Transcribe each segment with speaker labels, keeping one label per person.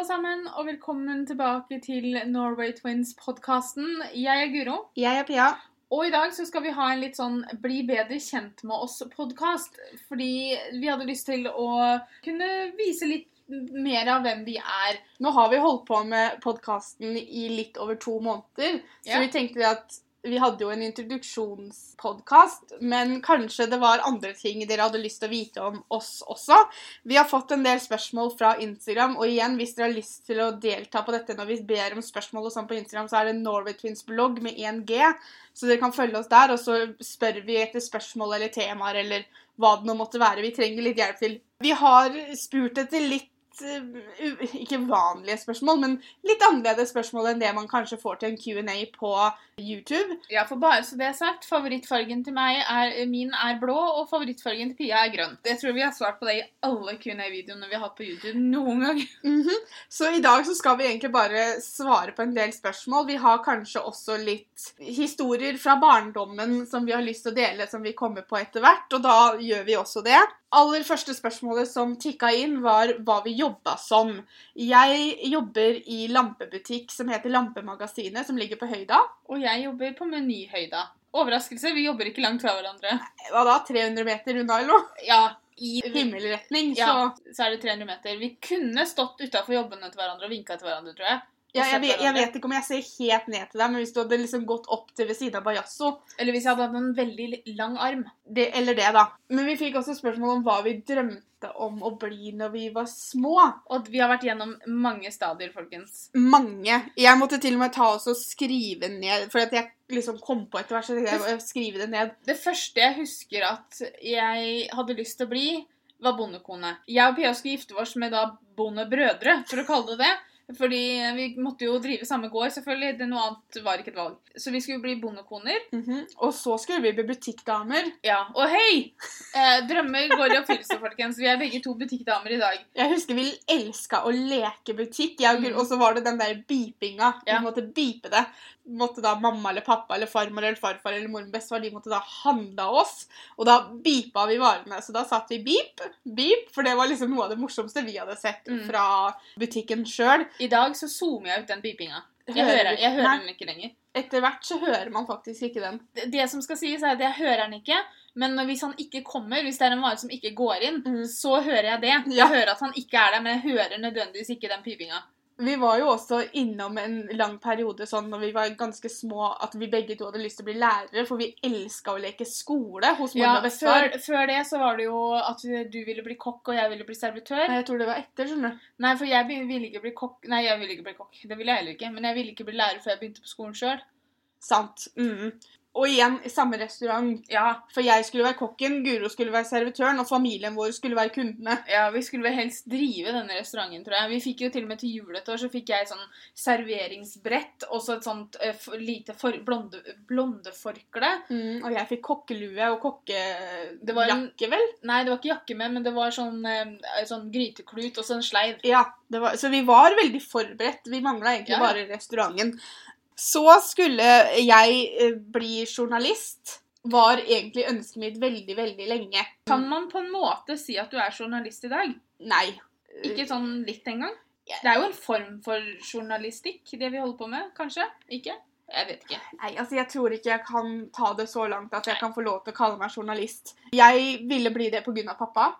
Speaker 1: alle sammen, og velkommen tilbake til Norway Twins-podkasten. Jeg er Guro,
Speaker 2: Jeg er Pia.
Speaker 1: og i dag så skal vi ha en litt sånn bli bedre kjent med oss-podkast. Fordi vi hadde lyst til å kunne vise litt mer av hvem vi er.
Speaker 2: Nå har vi holdt på med podkasten i litt over to måneder, så
Speaker 1: Ja.
Speaker 2: vi tenkte at vi hadde jo en introduksjonspodkast, men kanskje det var andre ting dere hadde lyst til å vite om oss også. Vi har fått en del spørsmål fra Instagram, og igjen, hvis dere har lyst til å delta på dette når vi ber om spørsmål og sånn på Instagram, så er det Norway Twins blogg med 1G, så dere kan følge oss der, og så spør vi etter spørsmål eller temaer eller hva det nå måtte være vi trenger litt hjelp til. Vi har spurt etter litt ikke vanlige spørsmål, men litt annerledes spørsmål enn det man kanskje får til en Q&A på YouTube.
Speaker 1: Ja, for bare så det er sagt, favorittfargen til meg er Min er blå, og favorittfargen til Pia er grønn. Jeg tror vi har svart på det i alle Q&A-videoene vi har hatt på YouTube noen gang.
Speaker 2: Mhm. Så i dag så skal vi egentlig bare svare på en del spørsmål. Vi har kanskje også litt historier fra barndommen som vi har lyst til å dele, som vi kommer på etter hvert, og da gjør vi også det. Aller første spørsmålet som tikka inn, var hva vi jobba som. Jeg jobber i lampebutikk som heter Lampemagasinet, som ligger på Høyda.
Speaker 1: Og jeg jobber på Menyhøyda. Overraskelse, vi jobber ikke langt fra hverandre.
Speaker 2: Hva da? 300 meter unna, eller noe?
Speaker 1: Ja, i
Speaker 2: Himmelretning, så
Speaker 1: Ja, så er det 300 meter. Vi kunne stått utafor jobbene til hverandre og vinka til hverandre, tror jeg.
Speaker 2: Ja, jeg, vet, jeg vet ikke om jeg ser helt ned til deg, men hvis du hadde liksom gått opp til ved siden av Bajasso
Speaker 1: Eller hvis jeg hadde hatt en veldig lang arm.
Speaker 2: det, Eller det, da. Men vi fikk også spørsmål om hva vi drømte om å bli når vi var små.
Speaker 1: Og vi har vært gjennom mange stadier, folkens.
Speaker 2: Mange. Jeg måtte til og med ta oss og skrive ned, for at jeg liksom kom på etter hvert, så jeg å skrive det ned.
Speaker 1: Det første jeg husker at jeg hadde lyst til å bli, var bondekone. Jeg og Pia skulle gifte oss med da bondebrødre, for å kalle det det. Fordi vi måtte jo drive samme gård, selvfølgelig. Det Noe annet var ikke et valg. Så vi skulle bli bondekoner.
Speaker 2: Mhm. Og så skulle vi bli butikkdamer.
Speaker 1: Ja, Og hei! Eh, drømmer går i oppfyllelse, folkens. Vi er begge to butikkdamer i dag.
Speaker 2: Jeg husker vi elska å leke butikk,
Speaker 1: Mm.
Speaker 2: og så var det den der beepinga.
Speaker 1: Ja.
Speaker 2: Vi måtte beepe det. Måtte da mamma eller pappa eller farmor eller farfar eller mor og bestefar de måtte da handle oss. Og da beepa vi varene. Så da satt vi beep, beep, for det var liksom noe av det morsomste vi hadde sett
Speaker 1: Mm.
Speaker 2: fra butikken sjøl.
Speaker 1: I dag så zoomer jeg ut den pipinga. Jeg
Speaker 2: Hører
Speaker 1: hører, jeg hører den ikke lenger.
Speaker 2: Etter hvert så hører man faktisk ikke den.
Speaker 1: Det, det som skal sies, er at jeg hører den ikke. Men hvis han ikke kommer, hvis det er en vare som ikke går inn,
Speaker 2: Mm.
Speaker 1: så hører jeg det. Jeg hører at han ikke er der, men jeg hører nødvendigvis ikke den pipinga.
Speaker 2: Vi var jo også innom en lang periode sånn når vi var ganske små, at vi begge to hadde lyst til å bli lærere, for vi elska å leke skole hos mor
Speaker 1: Ja,
Speaker 2: og bestefar.
Speaker 1: før, før det så var det jo at du ville bli kokk, og jeg ville bli servitør.
Speaker 2: Nei, jeg tror det var etter, skjønner du.
Speaker 1: Nei, for jeg ville ikke bli kokk. Nei, jeg ville ikke bli kokk. Det ville jeg heller ikke. Men jeg ville ikke bli lærer før jeg begynte på skolen sjøl.
Speaker 2: Sant. Mm. Og igjen i samme restaurant.
Speaker 1: Ja,
Speaker 2: For jeg skulle være kokken, Guro skulle være servitøren, og familien vår skulle være kundene.
Speaker 1: ja, vi skulle vel helst drive denne restauranten, tror jeg. Vi fikk jo til og med til jul et år, så fikk jeg sånn serveringsbrett og så et sånt uh, lite for, blonde, blondeforkle.
Speaker 2: Mm, og jeg fikk kokkelue og
Speaker 1: Det var
Speaker 2: kokkejakke, vel?
Speaker 1: Nei, det var ikke jakke med, men det var sånn, uh, sånn gryteklut og så en sleiv.
Speaker 2: Ja, det var, så vi var veldig forberedt. Vi mangla egentlig
Speaker 1: Ja.
Speaker 2: bare restauranten. Så skulle jeg eh, bli journalist. Var egentlig ønsket mitt veldig, veldig lenge.
Speaker 1: Kan man på en måte si at du er journalist i dag?
Speaker 2: Nei.
Speaker 1: Ikke sånn litt engang? Det er jo en form for journalistikk, det vi holder på med. Kanskje? Ikke? Jeg vet ikke.
Speaker 2: Nei, altså jeg tror ikke jeg kan ta det så langt at jeg kan få lov til å kalle meg journalist. Jeg ville bli det pga. pappa.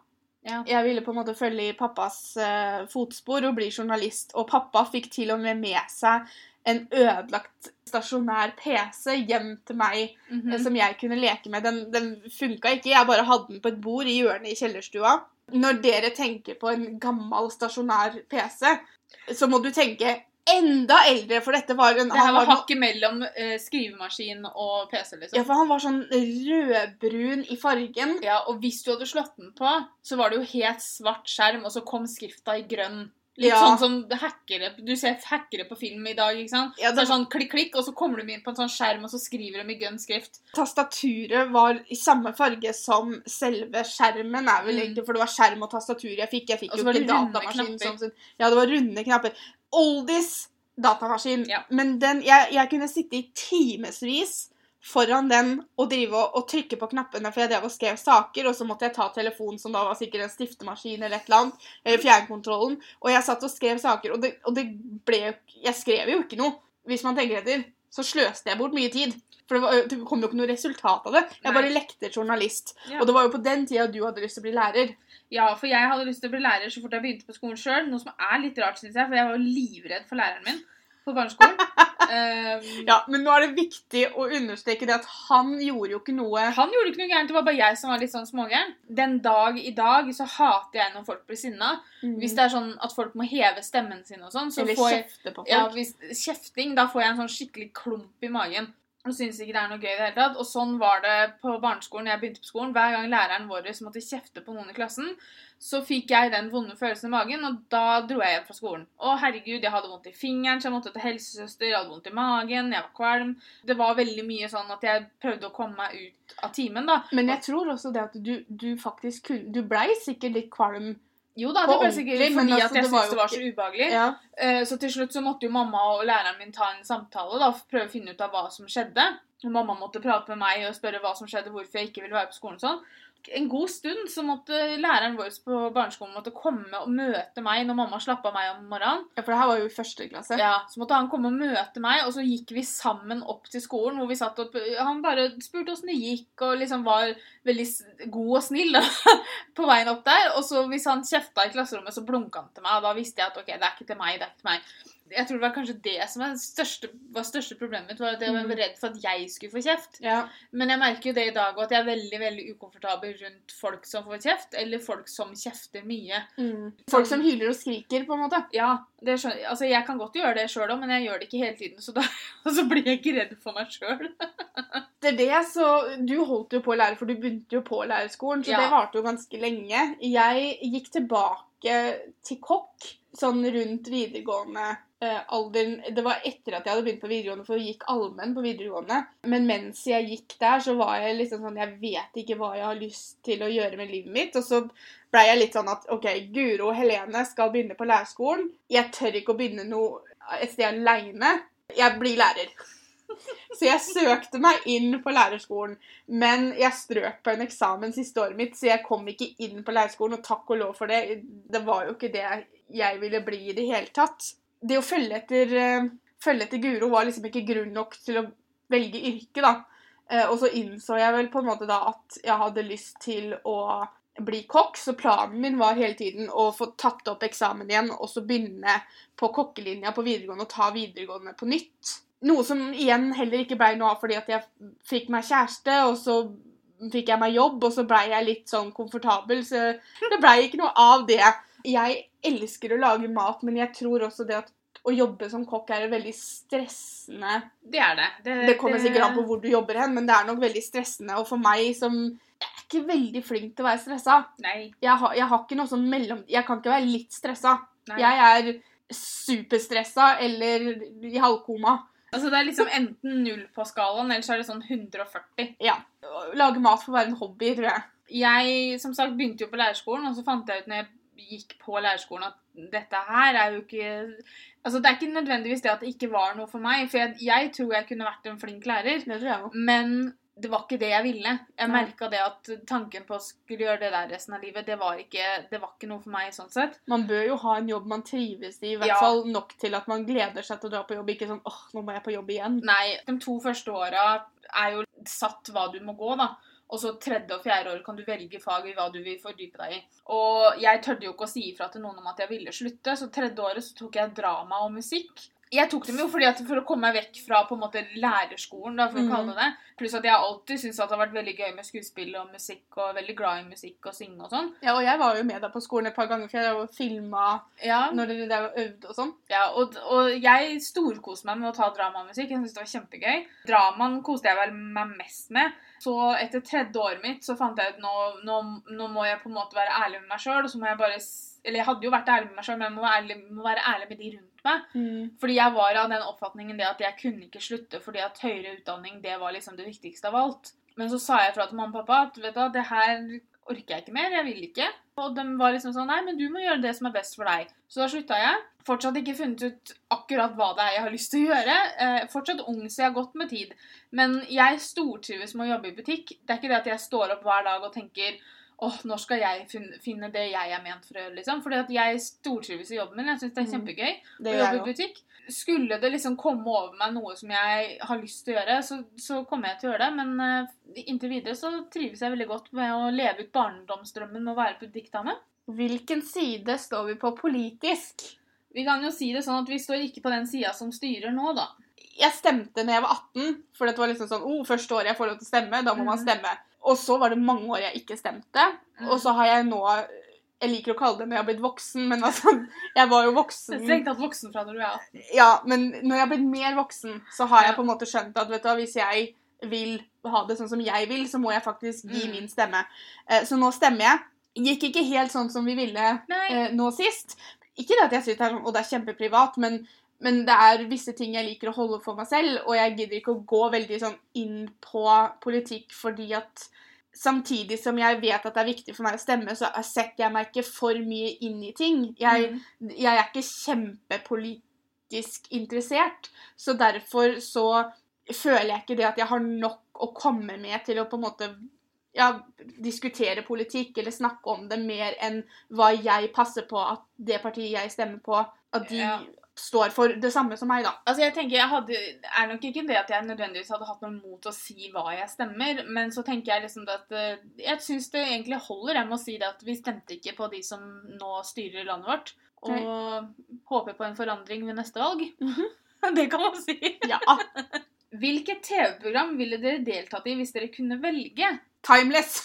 Speaker 1: Ja.
Speaker 2: Jeg ville på en måte følge i pappas uh, fotspor og bli journalist. Og pappa fikk til og med med seg en ødelagt stasjonær PC hjem til meg
Speaker 1: mm
Speaker 2: -hmm. som jeg kunne leke med. Den, den funka ikke. Jeg bare hadde den på et bord i hjørnet i kjellerstua. Når dere tenker på en gammel stasjonær PC, så må du tenke enda eldre, for dette var en
Speaker 1: Det her var
Speaker 2: var
Speaker 1: hakket mellom eh, skrivemaskin og PC, liksom.
Speaker 2: Ja, for han var sånn rødbrun i fargen.
Speaker 1: Ja, og hvis du hadde slått den på, så var det jo helt svart skjerm, og så kom skrifta i grønn. Litt
Speaker 2: Ja.
Speaker 1: sånn som hackere Du ser hackere på film i dag, ikke sant?
Speaker 2: Ja,
Speaker 1: Så
Speaker 2: det-
Speaker 1: er sånn klikk, klikk, og så kommer de inn på en sånn skjerm, og så skriver de i grønn skrift.
Speaker 2: Tastaturet var i samme farge som selve skjermen, er vel
Speaker 1: Mm.
Speaker 2: egentlig, for det var skjerm og tastatur jeg fikk. Jeg fikk jo ikke datamaskin. Sånn, ja, det var runde knapper. Oldies datamaskin.
Speaker 1: Ja.
Speaker 2: Men den, jeg, jeg kunne sitte i timevis foran den og drive og, og trykke på knappene, for jeg drev og skrev saker, og så måtte jeg ta telefonen, som da var sikkert en stiftemaskin eller et eller annet, eller fjernkontrollen, og jeg satt og skrev saker, og det, og det ble jo Jeg skrev jo ikke noe, hvis man tenker etter. Så sløste jeg bort mye tid. For det, var, det kom jo ikke noe resultat av det. Jeg
Speaker 1: Nei.
Speaker 2: bare lekte journalist.
Speaker 1: Ja.
Speaker 2: Og det var jo på den tida du hadde lyst til å bli lærer.
Speaker 1: Ja, for jeg hadde lyst til å bli lærer så fort jeg begynte på skolen sjøl. Noe som er litt rart, syns jeg, for jeg var jo livredd for læreren min på barneskolen. Um,
Speaker 2: Ja, Men nå er det viktig å understreke det at han gjorde jo ikke noe
Speaker 1: Han gjorde ikke noe gærent, det var bare jeg som var litt sånn smågæren. Den dag i dag så hater jeg når folk blir sinna. Hvis det er sånn at folk må heve stemmen sin og sånn, så
Speaker 2: Eller
Speaker 1: får jeg
Speaker 2: kjefte på folk.
Speaker 1: ja, hvis, Kjefting, da får jeg en sånn skikkelig klump i magen. Og syns ikke det er noe gøy i det hele tatt. Og sånn var det på barneskolen jeg begynte på skolen. Hver gang læreren vår måtte kjefte på noen i klassen, så fikk jeg den vonde følelsen i magen, og da dro jeg hjem fra skolen. Å, herregud, jeg hadde vondt i fingeren, så jeg måtte til helsesøster, jeg hadde vondt i magen, jeg var kvalm. Det var veldig mye sånn at jeg prøvde å komme meg ut av timen, da.
Speaker 2: Men jeg tror også det at du, du faktisk kunne Du blei sikkert litt kvalm.
Speaker 1: Jo da, det ble sikkert fordi
Speaker 2: men altså,
Speaker 1: at jeg syntes det var så ubehagelig.
Speaker 2: Ja.
Speaker 1: Eh, Så til slutt så måtte jo mamma og læreren min ta en samtale da, for å prøve å finne ut av hva som skjedde. Og mamma måtte prate med meg og spørre hva som skjedde, hvorfor jeg ikke ville være på skolen. og sånn. En god stund så måtte læreren vår på barneskolen måtte komme og møte meg når mamma slapp av meg om morgenen.
Speaker 2: ja, for det her var jo i første klasse.
Speaker 1: Ja, Så måtte han komme og møte meg, og så gikk vi sammen opp til skolen. hvor vi satt opp, Han bare spurte åssen det gikk, og liksom var veldig god og snill da, på veien opp der. Og så hvis han kjefta i klasserommet, så blunka han til meg, og da visste jeg at ok, det er ikke til meg. det er ikke til meg. Jeg tror det var kanskje det som var største, var største problemet mitt, var at jeg var
Speaker 2: Mhm.
Speaker 1: redd for at jeg skulle få kjeft.
Speaker 2: Ja.
Speaker 1: Men jeg merker jo det i dag, òg, at jeg er veldig veldig ukomfortabel rundt folk som får kjeft, eller folk som kjefter mye.
Speaker 2: Mm. Folk som hyler og skriker, på en måte.
Speaker 1: Ja, det skjønner, altså jeg kan godt gjøre det sjøl òg, men jeg gjør det ikke hele tiden. Så da så blir jeg ikke redd for meg sjøl.
Speaker 2: Etter det, så Du holdt jo på å lære, for du begynte jo på lærerskolen, så
Speaker 1: Ja.
Speaker 2: det varte jo ganske lenge. Jeg gikk tilbake til kokk sånn rundt videregående eh, alderen. Det var etter at jeg hadde begynt på videregående, for jeg gikk allmenn på videregående. Men mens jeg gikk der, så var jeg liksom sånn Jeg vet ikke hva jeg har lyst til å gjøre med livet mitt. Og så blei jeg litt sånn at OK, Guro og Helene skal begynne på lærerskolen. Jeg tør ikke å begynne noe et sted aleine. Jeg blir lærer. Så jeg søkte meg inn på lærerskolen, men jeg strøk på en eksamen siste året mitt, så jeg kom ikke inn på lærerskolen, og takk og lov for det. Det var jo ikke det jeg ville bli i det hele tatt. Det å følge etter, eh, følge etter Guro var liksom ikke grunn nok til å velge yrke, da. Eh, Og så innså jeg vel på en måte da at jeg hadde lyst til å bli kokk, så planen min var hele tiden å få tatt opp eksamen igjen, og så begynne på kokkelinja på videregående og ta videregående på nytt. Noe som igjen heller ikke blei noe av fordi at jeg fikk meg kjæreste, og så fikk jeg meg jobb, og så blei jeg litt sånn komfortabel, så det blei ikke noe av det. Jeg elsker å lage mat, men jeg tror også det at å jobbe som kokk er veldig stressende.
Speaker 1: Det er det. Det,
Speaker 2: Det kommer sikkert an på hvor du jobber hen, men det er nok veldig stressende. Og for meg som Jeg er ikke veldig flink til å være stressa.
Speaker 1: Nei.
Speaker 2: Jeg har, jeg har ikke noe sånn mellom... Jeg kan ikke være litt stressa.
Speaker 1: nei.
Speaker 2: Jeg er superstressa eller i halvkoma.
Speaker 1: Altså Det er liksom enten null på skalaen, eller så er det sånn 140.
Speaker 2: Ja. Lage mat får være en hobby, tror jeg.
Speaker 1: Jeg som sagt begynte jo på lærerskolen, og så fant jeg ut når jeg gikk på lærerskolen at dette her er jo ikke Altså Det er ikke nødvendigvis det at det ikke var noe for meg, for jeg, jeg tror jeg kunne vært en flink lærer,
Speaker 2: Det tror jeg
Speaker 1: men det var ikke det jeg ville. Jeg merka det at tanken på å skulle gjøre det der resten av livet, det var ikke, det var ikke noe for meg sånn sett.
Speaker 2: Man bør jo ha en jobb man trives i, i hvert
Speaker 1: Ja.
Speaker 2: fall nok til at man gleder seg til å dra på jobb. Ikke sånn åh, nå må jeg på jobb igjen.
Speaker 1: Nei, de to første åra er jo satt hva du må gå, da. Og så tredje og fjerde år kan du velge fag i hva du vil fordype deg i. Og jeg tørde jo ikke å si ifra til noen om at jeg ville slutte, så tredje året så tok jeg drama og musikk. Jeg tok dem jo fordi at for å komme meg vekk fra på en måte lærerskolen, da, for å
Speaker 2: Mhm.
Speaker 1: kalle det det. Pluss at jeg alltid syntes at det har vært veldig gøy med skuespill og musikk, og veldig glad i musikk og synge og sånn.
Speaker 2: Ja, og jeg var jo med deg på skolen et par ganger, for jeg filma
Speaker 1: Ja,
Speaker 2: når dere der og øvde og sånn.
Speaker 1: Ja, og, og jeg storkoste meg med å ta dramamusikk. Jeg syntes det var kjempegøy. Dramaen koste jeg vel meg mest med. Så etter tredje året mitt så fant jeg ut nå, nå, nå må jeg på en måte være ærlig med meg sjøl. Og så må jeg bare Eller jeg hadde jo vært ærlig med meg sjøl, men jeg må være, ærlig, må være ærlig med de rundt meg. Fordi jeg var av den oppfatningen det at jeg kunne ikke slutte fordi at høyere utdanning det var liksom det viktigste av alt. Men så sa jeg fra til mamma og pappa at vet du, det her orker jeg ikke mer. Jeg vil ikke. Og de var liksom sånn Nei, men du må gjøre det som er best for deg. Så da slutta jeg. Fortsatt ikke funnet ut akkurat hva det er jeg har lyst til å gjøre. Eh, fortsatt ung, så jeg har gått med tid. Men jeg stortrives med å jobbe i butikk. Det er ikke det at jeg står opp hver dag og tenker åh, når skal jeg finne det jeg er ment for å gjøre, liksom. Fordi at jeg stortrives i jobben min. Jeg syns det er
Speaker 2: Mm.
Speaker 1: kjempegøy
Speaker 2: Det
Speaker 1: å jobbe i butikk. Skulle det liksom komme over meg noe som jeg har lyst til å gjøre, så, så kommer jeg til å gjøre det. Men uh, inntil videre så trives jeg veldig godt med å leve ut barndomsdrømmen med å være butikkdame.
Speaker 2: Hvilken side står vi på politisk?
Speaker 1: Vi kan jo si det sånn at vi står ikke på den sida som styrer nå, da.
Speaker 2: Jeg stemte når jeg var 18, for det var liksom sånn oh, første året jeg får lov til å stemme, da må man
Speaker 1: Mhm.
Speaker 2: stemme. Og så var det mange år jeg ikke stemte. Og så har jeg nå Jeg liker å kalle det når jeg har blitt voksen, men altså Jeg var jo voksen.
Speaker 1: Strengt tatt voksen fra når du er 18.
Speaker 2: Ja, men når jeg har blitt mer voksen, så har jeg på en måte skjønt at vet du, hvis jeg vil ha det sånn som jeg vil, så må jeg faktisk gi
Speaker 1: Mm.
Speaker 2: min stemme. Eh, Så nå stemmer jeg. Gikk ikke helt sånn som vi ville eh, nå sist. Ikke det at jeg sitter her sånn, og det er kjempeprivat, men, men det er visse ting jeg liker å holde for meg selv, og jeg gidder ikke å gå veldig sånn inn på politikk fordi at Samtidig som jeg vet at det er viktig for meg å stemme, så setter jeg meg ikke for mye inn i ting. Jeg,
Speaker 1: Mm.
Speaker 2: jeg er ikke kjempepolitisk interessert, så derfor så føler jeg ikke det at jeg har nok å komme med til å på en måte ja, diskutere politikk eller snakke om det mer enn hva jeg passer på at det partiet jeg stemmer på, at de
Speaker 1: Ja.
Speaker 2: Står for det samme som meg, da.
Speaker 1: Altså, jeg tenker, jeg hadde, er nok ikke det at jeg nødvendigvis hadde hatt noe mot å si hva jeg stemmer, men så tenker jeg liksom at eh, Jeg syns det egentlig holder med å si det at vi stemte ikke på de som nå styrer landet vårt, og håper på en forandring ved neste valg.
Speaker 2: Mhm.
Speaker 1: Det kan man si.
Speaker 2: Ja.
Speaker 1: Hvilket TV-program ville dere deltatt i hvis dere kunne velge?
Speaker 2: Timeless.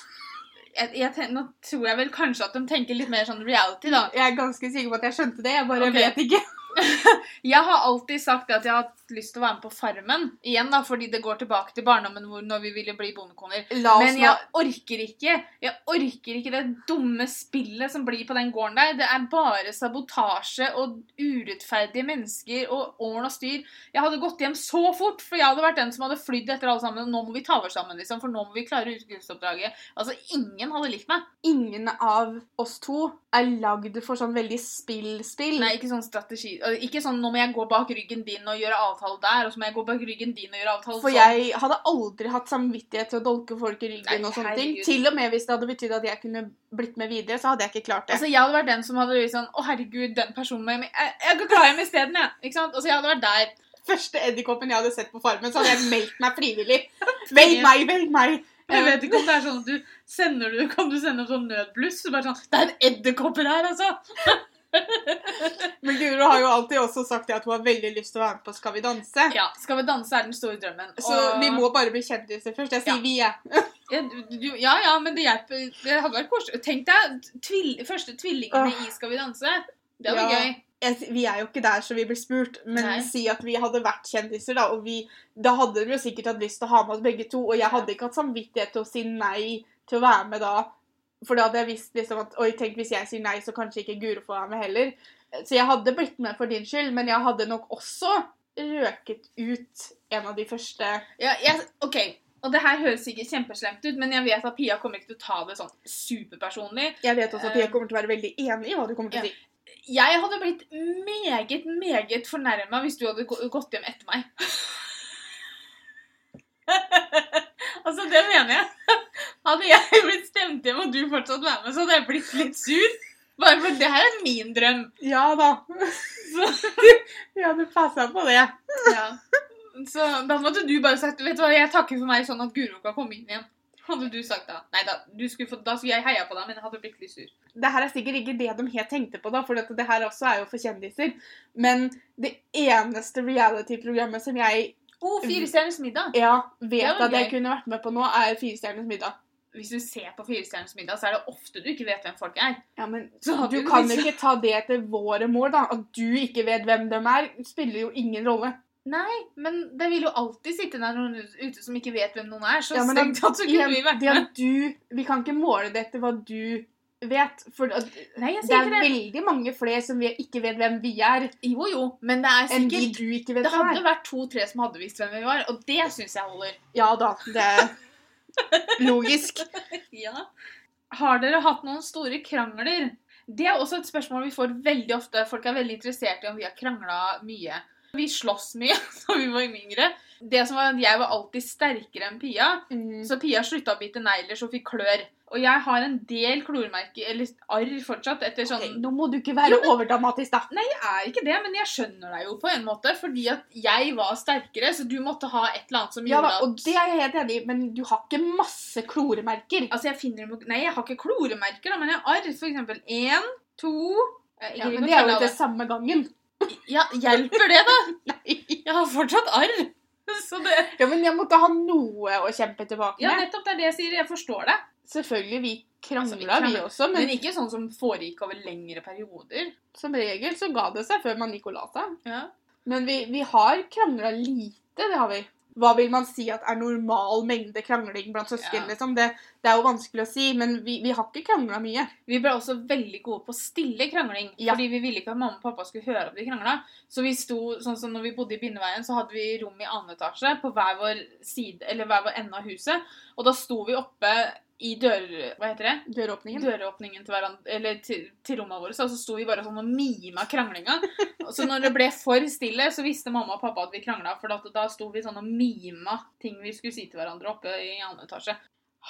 Speaker 1: Jeg, jeg, nå tror jeg vel kanskje at de tenker litt mer sånn reality, da.
Speaker 2: Jeg er ganske sikker på at jeg skjønte det, jeg bare
Speaker 1: okay.
Speaker 2: vet ikke.
Speaker 1: Jeg har alltid sagt at jeg har lyst til å være med på Farmen. Igjen da, fordi det går tilbake til barndommen hvor når vi ville bli bondekoner. Men
Speaker 2: nå
Speaker 1: jeg orker ikke Jeg orker ikke det dumme spillet som blir på den gården der. Det er bare sabotasje og urettferdige mennesker og åren og styr. Jeg hadde gått hjem så fort, for jeg hadde vært den som hadde flydd etter alle sammen. Nå må vi ta oss sammen, liksom, for nå må vi klare utgangsoppdraget. Altså, ingen hadde likt meg.
Speaker 2: Ingen av oss to er lagd for sånn veldig spill-spill.
Speaker 1: Nei, ikke sånn strategi. Ikke sånn 'nå må jeg gå bak ryggen din og gjøre avtale der', og så må jeg gå bak ryggen din og gjøre avtale
Speaker 2: For
Speaker 1: sånn.
Speaker 2: jeg hadde aldri hatt samvittighet til å dolke folk i ryggen.
Speaker 1: Nei,
Speaker 2: og sånne ting. Til og med hvis det hadde betydd at jeg kunne blitt med videre, så hadde jeg ikke klart det.
Speaker 1: Altså, Jeg hadde vært den som hadde vært sånn 'Å, herregud, den personen må jeg med Jeg, jeg kan klare hjem isteden, jeg.' Ikke sant? Altså, jeg hadde vært der.
Speaker 2: Første edderkoppen jeg hadde sett på Farmen, så hadde jeg meldt meg frivillig. Velg meg, velg meg!
Speaker 1: Jeg vet ikke om det er sånn at du sender du, Kan du sende en sånn nødbluss? Så bare sånn 'Det er en edderkopp her, altså!'
Speaker 2: Men Guro har jo alltid også sagt at hun har veldig lyst til å være med på Skal vi danse.
Speaker 1: Ja, 'Skal vi danse' er den store drømmen.
Speaker 2: Så vi må bare bli kjendiser først. Jeg sier vi, jeg.
Speaker 1: ja, ja, ja, men det hjelper. Det hadde vært koselig. Tenk deg tvil... første tvillingene i 'Skal vi danse'. Det hadde
Speaker 2: Ja.
Speaker 1: gøy.
Speaker 2: Jeg- Vi er jo ikke der så vi blir spurt, men
Speaker 1: Nei.
Speaker 2: si at vi hadde vært kjendiser, da, og vi, da hadde de jo sikkert hatt lyst til å ha med oss begge to, og jeg hadde ikke hatt samvittighet til å si nei til å være med da, for da hadde jeg visst liksom at oi, tenk hvis jeg sier nei, så kanskje ikke Guro får være med heller. Så jeg hadde blitt med for din skyld, men jeg hadde nok også røket ut en av de første
Speaker 1: Ja, jeg, ok, og det her høres sikkert kjempeslemt ut, men jeg vet at Pia kommer ikke til å ta det sånn superpersonlig.
Speaker 2: Jeg vet også at Pia kommer til å være veldig enig i hva du kommer til å si.
Speaker 1: Jeg hadde blitt meget, meget fornærma hvis du hadde gått hjem etter meg. altså, det mener jeg. Hadde jeg blitt stemt hjem og du fortsatt var med, så hadde jeg blitt litt sur. Bare for det her er min drøm.
Speaker 2: Ja da.
Speaker 1: Så,
Speaker 2: Ja, du passa på det.
Speaker 1: ja. så da måtte du bare sagt Vet du hva, jeg takker for meg sånn at Guro kan komme inn igjen. Hadde du sagt da. Nei da, du skulle få, da skulle jeg heia på deg, men jeg hadde blitt litt sur.
Speaker 2: det her er sikkert ikke det de helt tenkte på, da, for dette, det her også er jo for kjendiser. Men det eneste reality-programmet som jeg
Speaker 1: Å, Fire stjerners middag.
Speaker 2: ja, vet
Speaker 1: Det
Speaker 2: at jeg
Speaker 1: gøy.
Speaker 2: kunne vært med på nå, er Firestjerners middag.
Speaker 1: Hvis du ser på Fire stjerners middag, så er det ofte du ikke vet hvem folk er.
Speaker 2: Ja, men Du kan
Speaker 1: jo
Speaker 2: ikke ta det til våre mål, da. At du ikke vet hvem de er, spiller jo ingen rolle.
Speaker 1: Nei, men det vil jo alltid sitte der noen ute som ikke vet hvem noen er. Så
Speaker 2: Ja,
Speaker 1: strengt tatt så kunne vi vært
Speaker 2: det
Speaker 1: med.
Speaker 2: at du Vi kan ikke måle det etter hva du vet. For at
Speaker 1: Nei,
Speaker 2: det er
Speaker 1: det.
Speaker 2: veldig mange flere som vi ikke vet hvem vi er,
Speaker 1: Jo, jo, men det er
Speaker 2: enn de du ikke vet
Speaker 1: Det hadde
Speaker 2: er.
Speaker 1: vært to-tre som hadde visst hvem vi var, og det syns jeg holder.
Speaker 2: Ja da, det er logisk.
Speaker 1: Ja. Har dere hatt noen store krangler? Det er også et spørsmål vi får veldig ofte. Folk er veldig interessert i om vi har krangla mye. Vi slåss mye da vi var yngre. Det som var Jeg var alltid sterkere enn Pia,
Speaker 2: Mm.
Speaker 1: så Pia slutta å bite negler, så hun fikk klør. Og jeg har en del klormerker, eller arr fortsatt, etter sånn
Speaker 2: okay, nå må du ikke være
Speaker 1: Jo, men-
Speaker 2: overdramatisk, da.
Speaker 1: Nei, jeg er ikke det, men jeg skjønner deg jo på en måte. Fordi at jeg var sterkere, så du måtte ha et eller annet som gjorde
Speaker 2: da,
Speaker 1: Ja,
Speaker 2: og det er jeg helt enig i, men du har ikke masse kloremerker.
Speaker 1: Altså, jeg finner dem Nei, jeg har ikke kloremerker, da, men jeg har arr. For eksempel én, to
Speaker 2: Ja, men det er jo ikke samme gangen.
Speaker 1: Ja, hjelper det, da?
Speaker 2: Nei.
Speaker 1: Jeg har fortsatt arr. Så det
Speaker 2: Ja, men jeg måtte ha noe å kjempe tilbake med.
Speaker 1: Ja, nettopp. Det er det jeg sier. Jeg forstår det.
Speaker 2: Selvfølgelig, vi
Speaker 1: Altså, vi
Speaker 2: vi, også, men
Speaker 1: Men ikke sånn som foregikk over lengre perioder.
Speaker 2: som regel så ga det seg før man gikk og la seg.
Speaker 1: Ja.
Speaker 2: Men vi, vi har krangla lite, det har vi. Hva vil man si at er normal mengde krangling blant søsken?
Speaker 1: Ja.
Speaker 2: Liksom? Det, det er jo vanskelig å si, men vi, vi har ikke krangla mye.
Speaker 1: Vi ble også veldig gode på stille krangling.
Speaker 2: Ja.
Speaker 1: Fordi vi ville ikke at mamma og pappa skulle høre at vi krangla. Så vi sto, sånn som når vi bodde i Bindeveien, så hadde vi rom i annen etasje på hver vår side, eller hver vår ende av huset. Og da sto vi oppe i dør... Hva heter det?
Speaker 2: Døråpningen.
Speaker 1: Døråpningen til, hverandre, eller til, til rommene våre. Så sto vi bare sånn og mima kranglinga. Så når det ble for stille, så visste mamma og pappa at vi krangla. For da, da sto vi sånn og mima ting vi skulle si til hverandre oppe i annen etasje.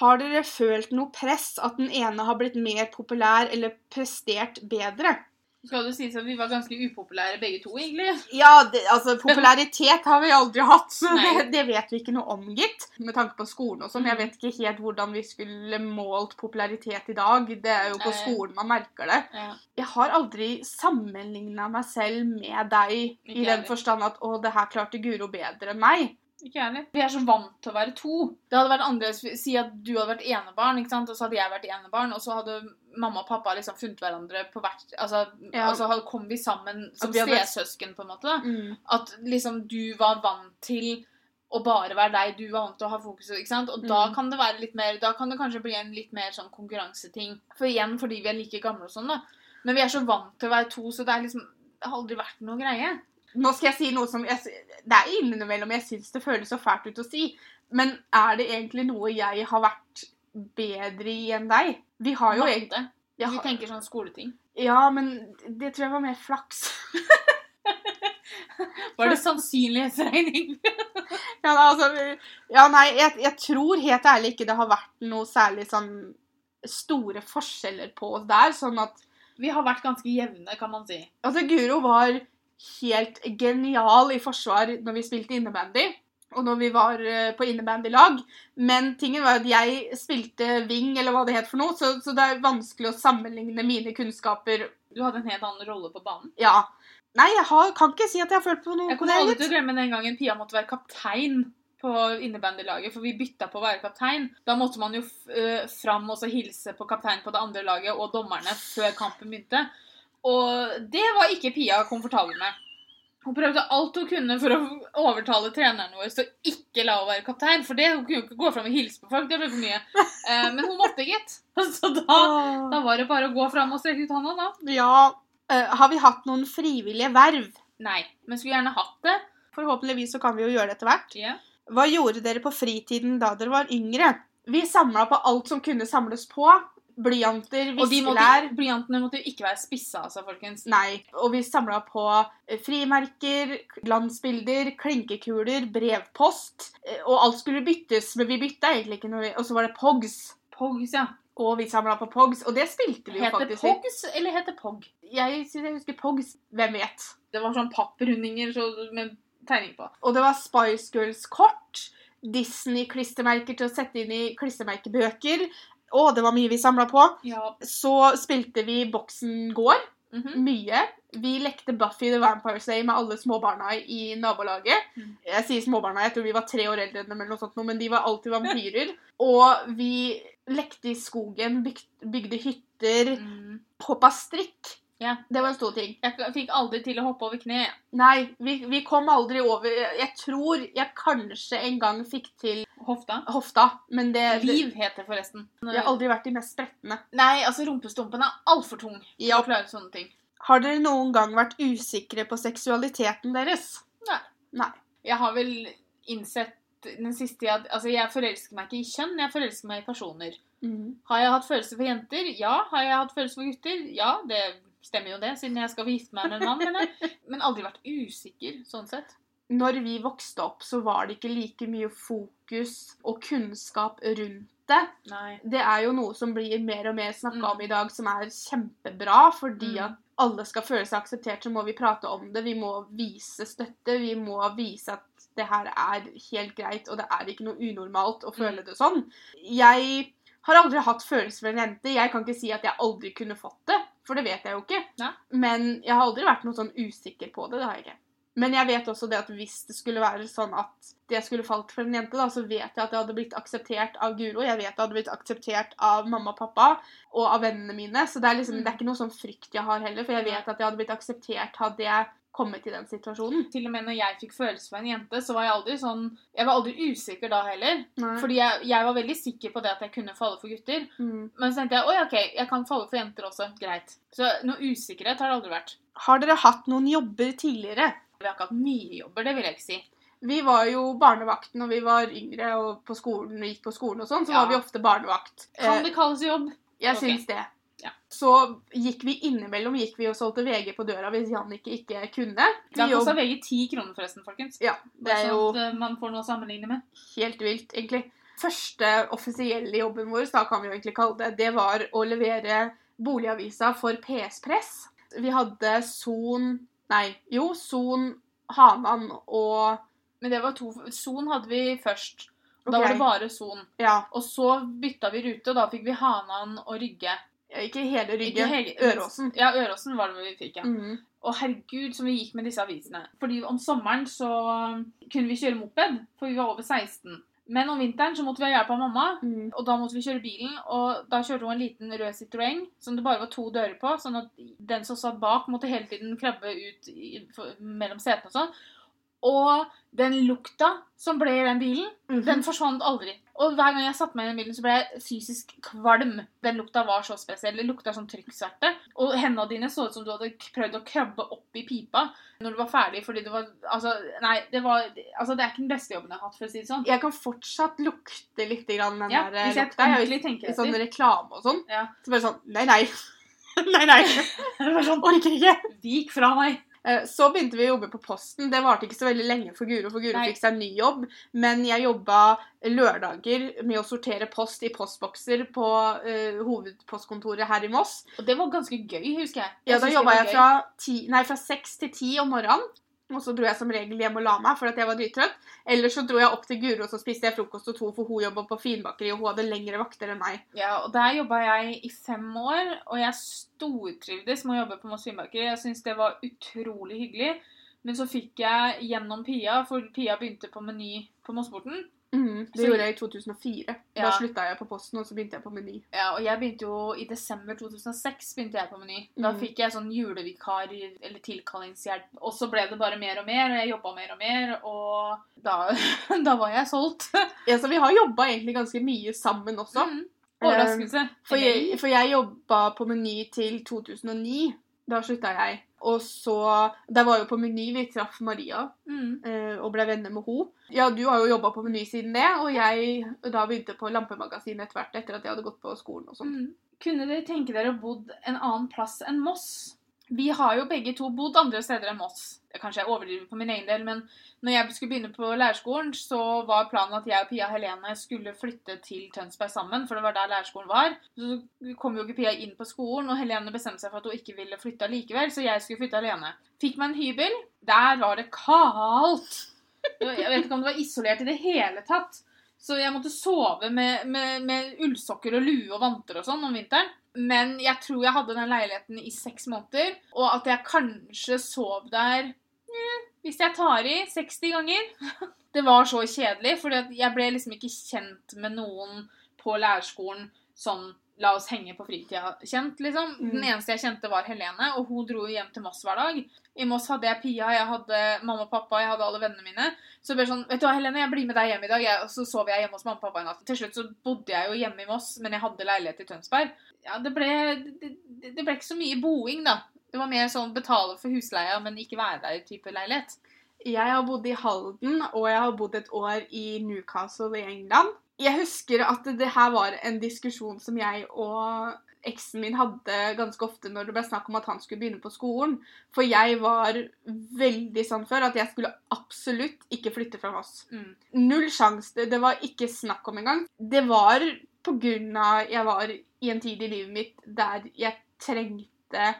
Speaker 2: Har dere følt noe press at den ene har blitt mer populær eller prestert bedre?
Speaker 1: Skal det sies at vi var ganske upopulære begge to, egentlig?
Speaker 2: Ja, det, altså popularitet har vi aldri hatt, så det, det vet vi ikke noe om, gitt. Med tanke på skolen og sånn. Jeg
Speaker 1: Mm.
Speaker 2: vet ikke helt hvordan vi skulle målt popularitet i dag. Det er jo på
Speaker 1: Nei.
Speaker 2: skolen man merker det.
Speaker 1: Ja.
Speaker 2: Jeg har aldri sammenligna meg selv med deg
Speaker 1: Ikke
Speaker 2: i den forstand at 'å, det her klarte Guro bedre enn meg'.
Speaker 1: Ikke jeg heller. Vi er så vant til å være to. Det hadde vært annerledes si at du hadde vært enebarn, ikke sant? og så hadde jeg vært enebarn, og så hadde mamma og pappa liksom funnet hverandre på hvert Altså,
Speaker 2: Ja.
Speaker 1: altså kom vi sammen som
Speaker 2: hadde-
Speaker 1: stesøsken, på en måte. da.
Speaker 2: Mm.
Speaker 1: At liksom du var vant til å bare være deg, du var vant til å ha fokuset, ikke sant? Og da
Speaker 2: Mm.
Speaker 1: kan det være litt mer Da kan det kanskje bli en litt mer sånn konkurranseting. For igjen fordi vi er like gamle og sånn, da. Men vi er så vant til å være to, så det er liksom Det har aldri vært noe greie.
Speaker 2: Nå skal jeg si noe som jeg, Det er innimellom jeg syns det føles så fælt ut å si, men er det egentlig noe jeg har vært bedre i enn deg? Vi har jo egentlig
Speaker 1: det.
Speaker 2: jeg har,
Speaker 1: tenker sånn skoleting.
Speaker 2: Ja, men det tror jeg var mer flaks.
Speaker 1: Var det sannsynlighetsregning?
Speaker 2: Ja, altså, ja nei, jeg, jeg tror helt ærlig ikke det har vært noe særlig sånn store forskjeller på oss der. Sånn at
Speaker 1: Vi har vært ganske jevne, kan man si.
Speaker 2: Altså, Guro var helt genial i forsvar når vi spilte innebandy. Og når vi var eh, på innebandylag. Men tingen var at jeg spilte wing, eller hva det het for noe, så, så det er vanskelig å sammenligne mine kunnskaper
Speaker 1: Du hadde en helt annen rolle på banen.
Speaker 2: Ja. Nei, jeg har, kan ikke si at jeg har følt på noe
Speaker 1: Jeg kommer aldri til å glemme den gangen Pia måtte være kaptein på innebandylaget, for vi bytta på å være kaptein. Da måtte man jo øh, fram og så hilse på kapteinen på det andre laget og dommerne før kampen begynte. Og det var ikke Pia komfortabel med. Hun prøvde alt hun kunne for å overtale treneren vår til ikke la henne være kaptein. For det, hun kunne jo ikke gå fram og hilse på folk. Det ble for mye. Eh, men hun måtte, gitt. Så da, da var det bare å gå fram og strekke ut hånda, da.
Speaker 2: Ja. eh, har vi hatt noen frivillige verv?
Speaker 1: Nei. Men skulle gjerne hatt det.
Speaker 2: Forhåpentligvis så kan vi jo gjøre det etter hvert.
Speaker 1: Ja.
Speaker 2: Hva gjorde dere på fritiden da dere var yngre? Vi samla på alt som kunne samles på. Blyanter, viskelær.
Speaker 1: blyantene måtte jo ikke være spissa, altså, folkens.
Speaker 2: Nei. Og vi samla på eh, frimerker, glansbilder, klinkekuler, brevpost. eh, Og alt skulle byttes, men vi bytta egentlig ikke noe. Og så var det Pogs.
Speaker 1: Pogs, ja.
Speaker 2: Og vi samla på Pogs, og det spilte vi jo
Speaker 1: Heter
Speaker 2: faktisk Heter
Speaker 1: Pogs eller heter Pog?
Speaker 2: Jeg synes jeg husker Pogs. Hvem vet?
Speaker 1: Det var sånn papprundinger så, med tegning på.
Speaker 2: Og det var Spice Girls-kort. Disney-klistremerker til å sette inn i klistremerkebøker. Å, det var mye vi samla på.
Speaker 1: Ja.
Speaker 2: Så spilte vi Boksen gård.
Speaker 1: mhm.
Speaker 2: Mye. Vi lekte Buffy the Vampire Slay med alle småbarna i nabolaget.
Speaker 1: Mm.
Speaker 2: Jeg sier småbarna, jeg tror vi var tre år eldre enn dem, eller noe sånt, men de var alltid vampyrer. Og vi lekte i skogen, byg- bygde hytter,
Speaker 1: Mm.
Speaker 2: hoppa strikk.
Speaker 1: Ja.
Speaker 2: Det var en stor ting.
Speaker 1: Jeg fikk aldri til å hoppe over kne.
Speaker 2: Nei, vi, vi kom aldri over Jeg tror jeg kanskje en gang fikk til
Speaker 1: Hofta.
Speaker 2: hofta, men det,
Speaker 1: Liv heter forresten.
Speaker 2: Jeg har aldri vært de mest spretne.
Speaker 1: Nei, altså rumpestumpen er altfor tung
Speaker 2: Ja.
Speaker 1: å klare sånne ting.
Speaker 2: Har dere noen gang vært usikre på seksualiteten deres? Nei. Nei.
Speaker 1: Jeg har vel innsett den siste tida altså, jeg forelsker meg ikke i kjønn, jeg forelsker meg i personer. Har jeg hatt følelser for jenter? Ja. Har jeg hatt følelser for gutter? Ja, det stemmer jo det, siden jeg skal gifte meg med en mann. Men, men aldri vært usikker, sånn sett.
Speaker 2: Når vi vokste opp, så var det ikke like mye fokus og kunnskap rundt det.
Speaker 1: Nei.
Speaker 2: Det er jo noe som blir mer og mer snakka
Speaker 1: Mm.
Speaker 2: om i dag, som er kjempebra, fordi
Speaker 1: Mm.
Speaker 2: at alle skal føle seg akseptert, så må vi prate om det. Vi må vise støtte. Vi må vise at det her er helt greit, og det er ikke noe unormalt å føle
Speaker 1: Mm.
Speaker 2: det sånn. Jeg har aldri hatt følelser for en jente. Jeg kan ikke si at jeg aldri kunne fått det, for det vet jeg jo ikke.
Speaker 1: Ja.
Speaker 2: Men jeg har aldri vært noe sånn usikker på det. Det har jeg ikke. Men jeg vet også det at hvis det skulle være sånn at det skulle falt for en jente, da, så vet jeg at det hadde blitt akseptert av Guro. Jeg vet det hadde blitt akseptert av mamma og pappa og av vennene mine. Så det er liksom,
Speaker 1: Mm.
Speaker 2: det er ikke noe sånn frykt jeg har heller, for jeg vet at det hadde blitt akseptert hadde jeg kommet i den situasjonen.
Speaker 1: Til og med når jeg fikk følelser for en jente, så var jeg aldri sånn Jeg var aldri usikker da heller.
Speaker 2: Nei.
Speaker 1: Fordi jeg, jeg var veldig sikker på det at jeg kunne falle for gutter.
Speaker 2: Mm.
Speaker 1: Men så tenkte jeg oi, ok, jeg kan falle for jenter også. Greit. Så noe usikkerhet har det aldri vært.
Speaker 2: Har dere hatt noen jobber tidligere?
Speaker 1: Vi har ikke hatt mye jobber, det vil jeg ikke si.
Speaker 2: Vi var jo barnevakt når vi var yngre og på skolen, gikk på skolen og sånn, så
Speaker 1: Ja.
Speaker 2: var vi ofte barnevakt.
Speaker 1: Kan det kalles jobb?
Speaker 2: Jeg
Speaker 1: okay.
Speaker 2: syns det.
Speaker 1: Ja.
Speaker 2: Så gikk vi innimellom gikk vi og solgte VG på døra hvis Jannicke ikke kunne. Da
Speaker 1: kosta VG ti kroner, forresten, folkens.
Speaker 2: Ja, det er
Speaker 1: sånn
Speaker 2: jo
Speaker 1: at eh, man får noe å sammenligne med.
Speaker 2: helt vilt, egentlig. Første offisielle jobben vår, da kan vi jo egentlig kalle det, det var å levere boligavisa for PS Press. Vi hadde Son Nei, jo, Son, Hanan og
Speaker 1: Men det var to Son hadde vi først. Da
Speaker 2: okay.
Speaker 1: var det bare Son.
Speaker 2: Ja,
Speaker 1: Og så bytta vi rute, og da fikk vi Hanan og Rygge.
Speaker 2: Ikke hele
Speaker 1: Ikke
Speaker 2: Rygge.
Speaker 1: Hege-
Speaker 2: Øråsen.
Speaker 1: Ja, Øråsen var det vi fikk, ja.
Speaker 2: Mhm.
Speaker 1: Og herregud, som vi gikk med disse avisene. Fordi om sommeren så kunne vi kjøre moped, for vi var over 16. Men om vinteren så måtte vi ha hjelp av mamma,
Speaker 2: mm.
Speaker 1: og da måtte vi kjøre bilen. Og da kjørte hun en liten rød Citroën som det bare var to dører på, sånn at den som satt bak, måtte hele tiden krabbe ut i, for, mellom setene og sånn. Og den lukta som ble i den bilen,
Speaker 2: Mhm.
Speaker 1: den forsvant aldri. Og hver gang jeg satte meg i den bilen, så ble jeg fysisk kvalm. Den lukta var så spesiell. Det lukta som trykksverte. Og hendene dine så ut som du hadde prøvd å krabbe opp i pipa når du var ferdig, fordi det var Altså, nei, det var Altså, det er ikke den beste jobben jeg har hatt, for å si det sånn.
Speaker 2: Jeg kan fortsatt lukte litt grann den
Speaker 1: Ja,
Speaker 2: der
Speaker 1: hvis jeg
Speaker 2: lukta. Jeg,
Speaker 1: tenker
Speaker 2: I sånn reklame og sånn.
Speaker 1: Ja.
Speaker 2: Så bare sånn Nei, nei. nei, nei.
Speaker 1: Det var sånn
Speaker 2: Orker ikke.
Speaker 1: Vik fra meg!
Speaker 2: Eh, Så begynte vi å jobbe på Posten. Det varte ikke så veldig lenge for Guro, for Guro fikk seg en ny jobb. Men jeg jobba lørdager med å sortere post i postbokser på uh, hovedpostkontoret her i Moss.
Speaker 1: Og det var ganske gøy, husker jeg.
Speaker 2: Ja, da jobba jeg fra, ti, nei, fra seks til ti om morgenen. Og så dro jeg som regel hjem og la meg for jeg var drittrøtt. Eller så dro jeg opp til Guro og så spiste jeg frokost og to, for hun jobba på Finbakeri, og hun hadde lengre vakter enn meg.
Speaker 1: Ja, og Der jobba jeg i fem år, og jeg stortrivdes med å jobbe på Moss finbakeri. Jeg syns det var utrolig hyggelig. Men så fikk jeg gjennom Pia, for Pia begynte på Meny på Mossporten.
Speaker 2: Mhm, det
Speaker 1: Så-
Speaker 2: gjorde jeg i 2004.
Speaker 1: Ja.
Speaker 2: Da slutta jeg på Posten, og så begynte jeg på Meny.
Speaker 1: Ja, og jeg begynte jo i desember 2006 begynte jeg på Meny. Da
Speaker 2: mm.
Speaker 1: fikk jeg sånn julevikar eller tilkallingshjelp. Og så ble det bare mer og mer, og jeg jobba mer og mer, og da, da var jeg solgt.
Speaker 2: Ja, så vi har jobba egentlig ganske mye sammen også.
Speaker 1: Mm. Overraskelse.
Speaker 2: For jeg, for jeg jobba på Meny til 2009. Da slutta jeg. Og så Der var jo på Meny vi traff Maria
Speaker 1: mm.
Speaker 2: eh, og ble venner med henne. Ja, du har jo jobba på Meny siden det, og jeg da begynte på Lampemagasinet etter hvert etter at jeg hadde gått på skolen og sånn.
Speaker 1: Mm. Kunne dere tenke dere å bodd en annen plass enn Moss? Vi har jo begge to bodd andre steder enn Moss. Kanskje jeg overdriver på min egen del, men når jeg skulle begynne på lærerskolen, så var planen at jeg og Pia Helene skulle flytte til Tønsberg sammen, for det var der lærerskolen var. Så kom jo ikke Pia inn på skolen, og Helene bestemte seg for at hun ikke ville flytte likevel, så jeg skulle flytte alene. Fikk meg en hybel. Der var det kaldt! Jeg vet ikke om det var isolert i det hele tatt. Så jeg måtte sove med, med, med ullsokker og lue og vanter og sånn om vinteren. Men jeg tror jeg hadde den leiligheten i seks måneder, og at jeg kanskje sov der eh, hvis jeg tar i 60 ganger. Det var så kjedelig, for jeg ble liksom ikke kjent med noen på lærerskolen sånn La oss henge på fritida kjent, liksom.
Speaker 2: Mm.
Speaker 1: Den eneste jeg kjente, var Helene, og hun dro hjem til Moss hver dag. I Moss hadde jeg Pia, jeg hadde mamma og pappa, jeg hadde alle vennene mine. Så det ble sånn, vet du hva, Helene, jeg blir med deg hjem i dag. Jeg, og så sov jeg hjemme hos mamma og pappa en natt. Til slutt så bodde jeg jo hjemme i Moss, men jeg hadde leilighet i Tønsberg. Ja, det ble, det det ble ikke så mye boing, da. Det var mer sånn betale for husleia, men ikke være der-type leilighet.
Speaker 2: Jeg har bodd i Halden, og jeg har bodd et år i Newcastle i England. Jeg husker at det her var en diskusjon som jeg og eksen min hadde ganske ofte når det ble snakk om at han skulle begynne på skolen. For jeg var veldig sånn før at jeg skulle absolutt ikke flytte fra Voss.
Speaker 1: Mm.
Speaker 2: Null sjanse. Det, var ikke snakk om engang. Det var på grunn av jeg var i en tid i livet mitt der jeg trengte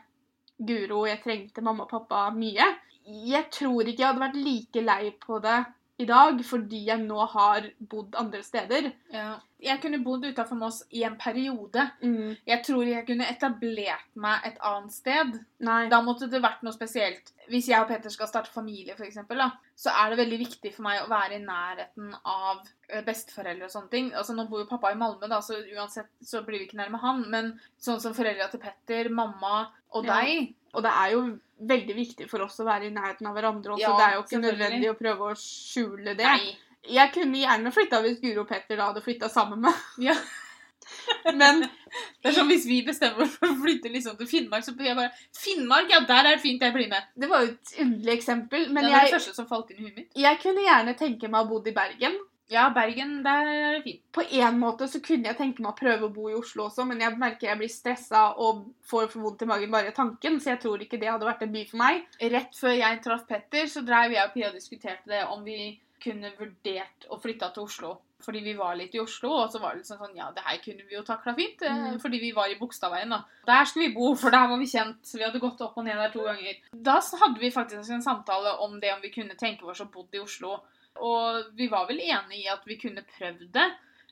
Speaker 2: Guro, jeg trengte mamma og pappa mye. Jeg tror ikke jeg hadde vært like lei på det i dag fordi jeg nå har bodd andre steder.
Speaker 1: Ja. Jeg kunne bodd utafor Moss i en periode.
Speaker 2: Mm.
Speaker 1: Jeg tror jeg kunne etablert meg et annet sted.
Speaker 2: Nei.
Speaker 1: Da måtte det vært noe spesielt. Hvis jeg og Peter skal starte familie, for eksempel, da, så er det veldig viktig for meg å være i nærheten av eh, besteforeldre og sånne ting. Altså, Nå bor jo pappa i Malmö, da, så uansett så blir vi ikke nærme han. Men sånn som foreldra til Petter, mamma og
Speaker 2: Ja.
Speaker 1: deg
Speaker 2: Og det er jo veldig viktig for oss å være i nærheten av hverandre også.
Speaker 1: Ja,
Speaker 2: det er jo ikke nødvendig å prøve å skjule det.
Speaker 1: Nei.
Speaker 2: Jeg kunne gjerne flytta hvis Guro og Petter da hadde flytta sammen med
Speaker 1: Ja.
Speaker 2: Men
Speaker 1: Det er som hvis vi bestemmer oss for å flytte liksom til Finnmark, så jeg bare Finnmark, ja, der er det fint, jeg blir med.
Speaker 2: Det var jo et underlig eksempel. Men
Speaker 1: det var det
Speaker 2: jeg,
Speaker 1: første som falt inn i huet mitt.
Speaker 2: jeg kunne gjerne tenke meg å bo i Bergen.
Speaker 1: Ja, Bergen, der er det fint.
Speaker 2: På en måte så kunne jeg tenke meg å prøve å bo i Oslo også, men jeg merker jeg blir stressa og får for vondt i magen bare i tanken, så jeg tror ikke det hadde vært en by for meg.
Speaker 1: Rett før jeg traff Petter, så drev jeg og Pia og diskuterte det om vi kunne vurdert å flytte til Oslo. Fordi vi var litt i Oslo, og så var det liksom sånn Ja, det her kunne vi jo takla fint. eh,
Speaker 2: Mm.
Speaker 1: Fordi vi var i Bogstadveien, da. Der skulle vi bo, for der var vi kjent. Så vi hadde gått opp og ned der to ganger. Da hadde vi faktisk en samtale om det om vi kunne tenke oss å bo i Oslo. Og vi var vel enige i at vi kunne prøvd det.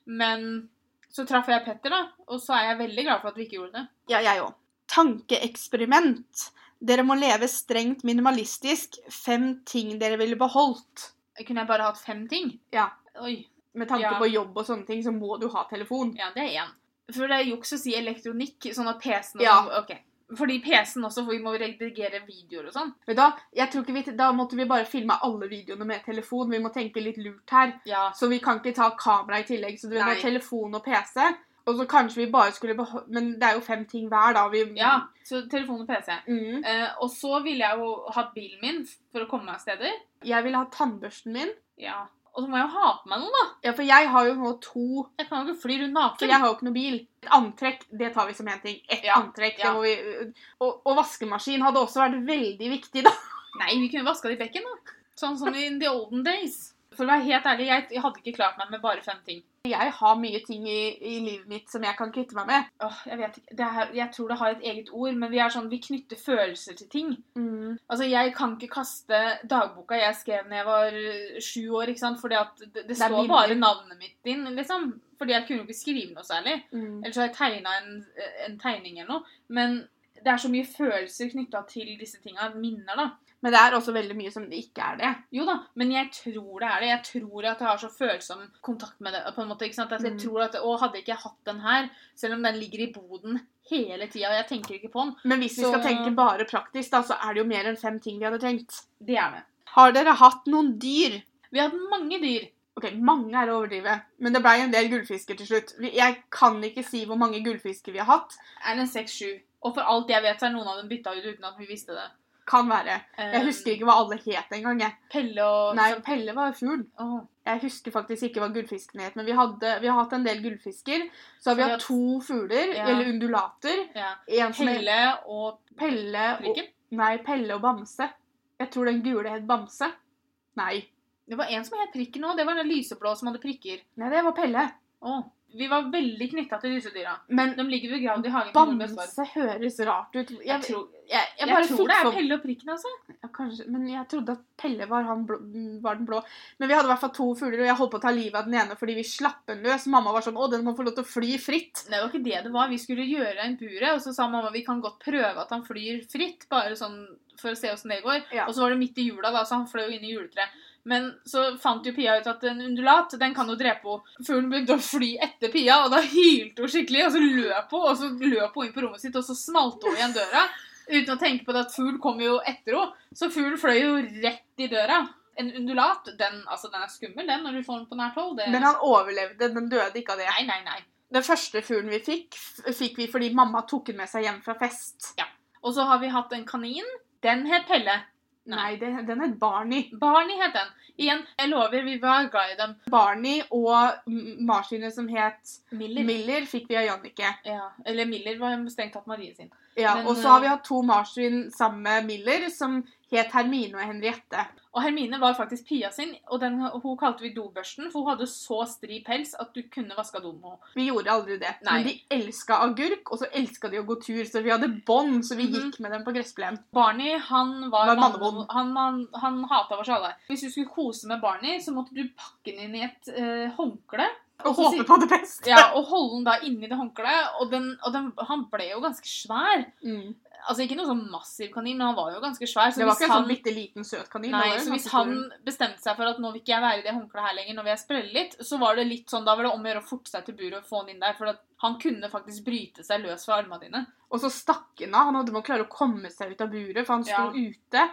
Speaker 1: Men så traff jeg Petter, da, og så er jeg veldig glad for at vi ikke gjorde det.
Speaker 2: Ja, jeg òg. Tankeeksperiment. Dere må leve strengt minimalistisk. Fem ting dere ville beholdt.
Speaker 1: Kunne jeg bare hatt fem ting?
Speaker 2: Ja.
Speaker 1: Oi.
Speaker 2: Med tanke
Speaker 1: Ja.
Speaker 2: på jobb og sånne ting, så må du ha telefon.
Speaker 1: Ja, det er én. For det er juks å si elektronikk, sånn at PC-en og
Speaker 2: Ja.
Speaker 1: sånn- Ok. Fordi PC-en også, for vi må redigere videoer og sånn.
Speaker 2: Men da. Jeg tror ikke vi, Da måtte vi bare filme alle videoene med telefon. Vi må tenke litt lurt her.
Speaker 1: Ja.
Speaker 2: Så vi kan ikke ta kamera i tillegg. Så det ha telefon og PC. Og så kanskje vi bare skulle beholde Men det er jo fem ting hver, da. Vi,
Speaker 1: ja. Så telefon og PC.
Speaker 2: Mm.
Speaker 1: Eh, og så ville jeg jo hatt bilen min for å komme meg steder.
Speaker 2: Jeg ville ha tannbørsten min.
Speaker 1: Ja. Og så må jeg jo ha på meg noe, da.
Speaker 2: Ja, for jeg har jo nå to
Speaker 1: Jeg kan jo ikke fly rundt
Speaker 2: For jeg har jo ikke noe bil. Et antrekk, det tar vi som én ting. Ett
Speaker 1: Ja,
Speaker 2: antrekk.
Speaker 1: ja.
Speaker 2: Vi, og, og vaskemaskin hadde også vært veldig viktig, da.
Speaker 1: Nei, vi kunne vaska det i bekken, da. Sånn som in the olden days. For å være helt ærlig, jeg, jeg hadde ikke klart meg med bare fem ting.
Speaker 2: Jeg har mye ting i, i livet mitt som jeg kan kvitte meg med.
Speaker 1: Åh, jeg vet ikke. Det er, jeg tror det har et eget ord, men vi er sånn, vi knytter følelser til ting.
Speaker 2: Mm.
Speaker 1: Altså, Jeg kan ikke kaste dagboka jeg skrev da jeg var øh, sju år. ikke sant? Fordi at det, det står bare navnet mitt inn. liksom. Fordi jeg kunne jo ikke skrive noe særlig.
Speaker 2: Mm.
Speaker 1: Eller så har jeg tegna en, en tegning eller noe. Men det er så mye følelser knytta til disse tinga. Minner, da.
Speaker 2: Men det er også veldig mye som ikke er det.
Speaker 1: Jo da, men jeg tror det er det. Jeg tror at jeg har så følsom kontakt med det. på en måte, ikke sant? At jeg
Speaker 2: Mm.
Speaker 1: tror at, Å, hadde ikke jeg hatt den her, selv om den ligger i boden hele tida, og jeg tenker ikke på den,
Speaker 2: Men hvis vi skal tenke bare praktisk, da, så er det jo mer enn fem ting vi hadde tenkt.
Speaker 1: det er det.
Speaker 2: Har dere hatt noen dyr?
Speaker 1: Vi har hatt mange dyr.
Speaker 2: Ok, mange er å overdrive, men det blei en del gullfisker til slutt. Jeg kan ikke si hvor mange gullfisker vi har hatt.
Speaker 1: Er det en seks-sju? Og for alt jeg vet, så er noen av dem bytta ut uten at vi visste det.
Speaker 2: Kan være. Jeg
Speaker 1: Um,
Speaker 2: husker ikke hva alle het engang.
Speaker 1: Pelle og
Speaker 2: Nei, Pelle var fugl.
Speaker 1: Oh.
Speaker 2: Jeg husker faktisk ikke hva gullfisken het, men vi, hadde, vi har hatt en del gullfisker. Så har vi hatt
Speaker 1: har-
Speaker 2: to fugler,
Speaker 1: Ja.
Speaker 2: eller undulater.
Speaker 1: ja. Pelle og
Speaker 2: Pelle og, Nei, Pelle og Bamse. Jeg tror den gule het Bamse. Nei.
Speaker 1: Det var en som het Prikken òg. Det var den lyseblå som hadde prikker.
Speaker 2: Nei, det var Pelle.
Speaker 1: Åh. Vi var veldig knytta til disse dyra.
Speaker 2: Men
Speaker 1: De ligger begravd i hagen.
Speaker 2: Bamse høres rart ut. Jeg,
Speaker 1: Jeg tror,
Speaker 2: jeg, jeg bare
Speaker 1: tror det er Pelle og Prikken, altså.
Speaker 2: Ja, kanskje, men jeg trodde at Pelle var, han blå, var den blå. Men vi hadde i hvert fall to fugler, og jeg holdt på å ta livet av den ene fordi vi slapp den løs. Mamma var sånn 'Å, den må få lov til å fly fritt'.
Speaker 1: Det var ikke det det var. Vi skulle gjøre en buret, og så sa mamma vi kan godt prøve at han flyr fritt, bare sånn for å se åssen det går.
Speaker 2: Ja.
Speaker 1: Og så var det midt i jula, da, så han fløy inn i juletreet. Men så fant jo Pia ut at en undulat den kan jo drepe henne. Fuglen begynte å fly etter Pia, og da hylte hun skikkelig. Og så løp hun, og så løp hun inn på rommet sitt, og så smalt hun igjen døra. Uten å tenke på det at fugl kom jo etter henne. Så fuglen fløy jo rett i døra. En undulat, den, altså, den er skummel, den, når du får den på nært hold. Det...
Speaker 2: Men han overlevde, den døde ikke av det.
Speaker 1: Nei, nei, nei.
Speaker 2: Den første fuglen vi fikk, fikk vi fordi mamma tok den med seg hjem fra fest. Ja.
Speaker 1: Og så har vi hatt en kanin. Den het Pelle.
Speaker 2: Nei, det, den het Barney.
Speaker 1: Barney het den. Igjen, jeg lover, vi var glad i dem.
Speaker 2: Barney og maskinen som het
Speaker 1: Miller.
Speaker 2: Miller, fikk vi av Jannicke.
Speaker 1: ja. Eller Miller var strengt tatt Marie sin.
Speaker 2: Ja,
Speaker 1: Men,
Speaker 2: og så har vi
Speaker 1: eh,
Speaker 2: hatt to marsvin sammen med Miller, som het Hermine og Henriette.
Speaker 1: Og Hermine var faktisk Pia sin, og den, hun kalte vi dobørsten, for hun hadde så stri pels at du kunne vaska do med henne.
Speaker 2: Vi gjorde aldri det.
Speaker 1: Nei.
Speaker 2: Men de elska agurk, og så elska de å gå tur, så vi hadde bånd, så vi
Speaker 1: Mhm.
Speaker 2: gikk med dem på gressplen.
Speaker 1: Barney, han var,
Speaker 2: Var
Speaker 1: manne- Han, han, han hata oss alle. Hvis du skulle kose med Barney, så måtte du pakke den inn i et eh, håndkle.
Speaker 2: Og håpe på det beste.
Speaker 1: Ja, og holde den da inni det håndkleet. Og, den, og den, han ble jo ganske svær.
Speaker 2: Mm.
Speaker 1: Altså Ikke noe sånn massiv kanin, men han var jo ganske svær. Så
Speaker 2: Det var ikke en
Speaker 1: han,
Speaker 2: sånn bitte liten søt kanin.
Speaker 1: Nei, så hvis han bestemte seg for at nå vil ikke jeg være i det håndkleet her lenger, nå vil jeg sprelle litt, så var det litt sånn, da var det om å gjøre å forte seg til buret og få han inn der. For at han kunne faktisk bryte seg løs fra armene dine.
Speaker 2: Og så stakk han av. Han hadde måttet klare å komme seg ut av buret, for han sto
Speaker 1: Ja.
Speaker 2: ute.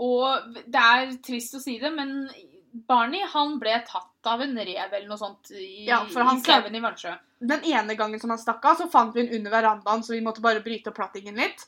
Speaker 1: Og det er trist å si det, men Barney han ble tatt av en rev eller noe sånt i,
Speaker 2: Ja, for han
Speaker 1: i skauen i Vansjø.
Speaker 2: Den ene gangen som han stakk av, så fant vi den under verandaen, så vi måtte bare bryte opp plattingen litt.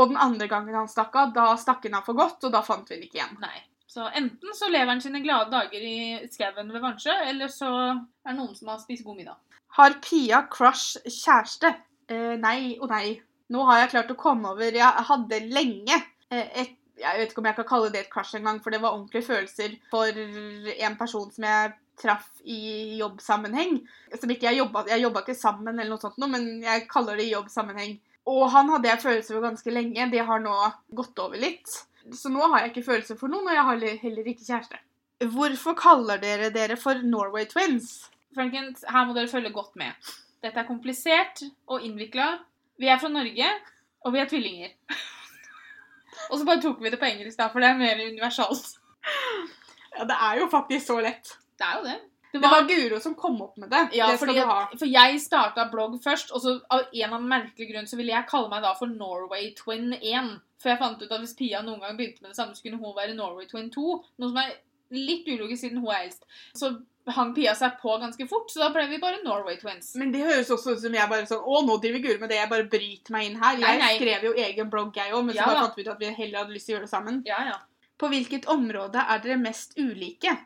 Speaker 2: Og den andre gangen han stakk av, da stakk han av for godt, og da fant vi den ikke igjen.
Speaker 1: Nei. Så enten så lever han sine glade dager i skauen ved Vansjø, eller så er det noen som har spist god middag.
Speaker 2: Har Pia crush kjæreste? Eh, nei og nei. Nå har jeg klart å komme over Jeg hadde lenge eh, et Jeg vet ikke om jeg kan kalle det et crush engang, for det var ordentlige følelser for en person som jeg traff i jobbsammenheng. Som ikke jeg jobba Jeg jobba ikke sammen, eller noe sånt, noe, men jeg kaller det i jobbsammenheng. Og han hadde jeg følelser for ganske lenge. Det har nå gått over litt. Så nå har jeg ikke følelser for noen, og jeg har heller- ikke kjæreste. Hvorfor kaller dere dere for Norway Twins?
Speaker 1: Frankens, her må dere følge godt med. Dette er komplisert og innvikla. Vi er fra Norge, og vi er tvillinger. og så bare tok vi det på engelsk, da, for det er mer universalt.
Speaker 2: Ja, det er jo faktisk så lett.
Speaker 1: Det er jo det.
Speaker 2: Det var Guro som kom opp med det.
Speaker 1: Ja,
Speaker 2: det skal
Speaker 1: fordi
Speaker 2: du ha.
Speaker 1: for jeg starta blogg først, og så av en eller annen merkelig grunn så ville jeg kalle meg da for Norway Twin 1. For jeg fant ut at hvis Pia noen gang begynte med det samme, så kunne hun være Norway Twin 2. Noe som er litt ulogisk siden hun er eldst. Så hang Pia seg på ganske fort, så da ble vi bare Norway Twins.
Speaker 2: Men det høres også ut som jeg bare sånn Å, nå driver Guro med det. Jeg bare bryter meg inn her. Jeg
Speaker 1: Nei, nei.
Speaker 2: skrev jo egen blogg, jeg òg, men så bare fant vi ut at vi heller hadde lyst til å gjøre det sammen.
Speaker 1: Ja, ja.
Speaker 2: På hvilket område er dere mest ulike?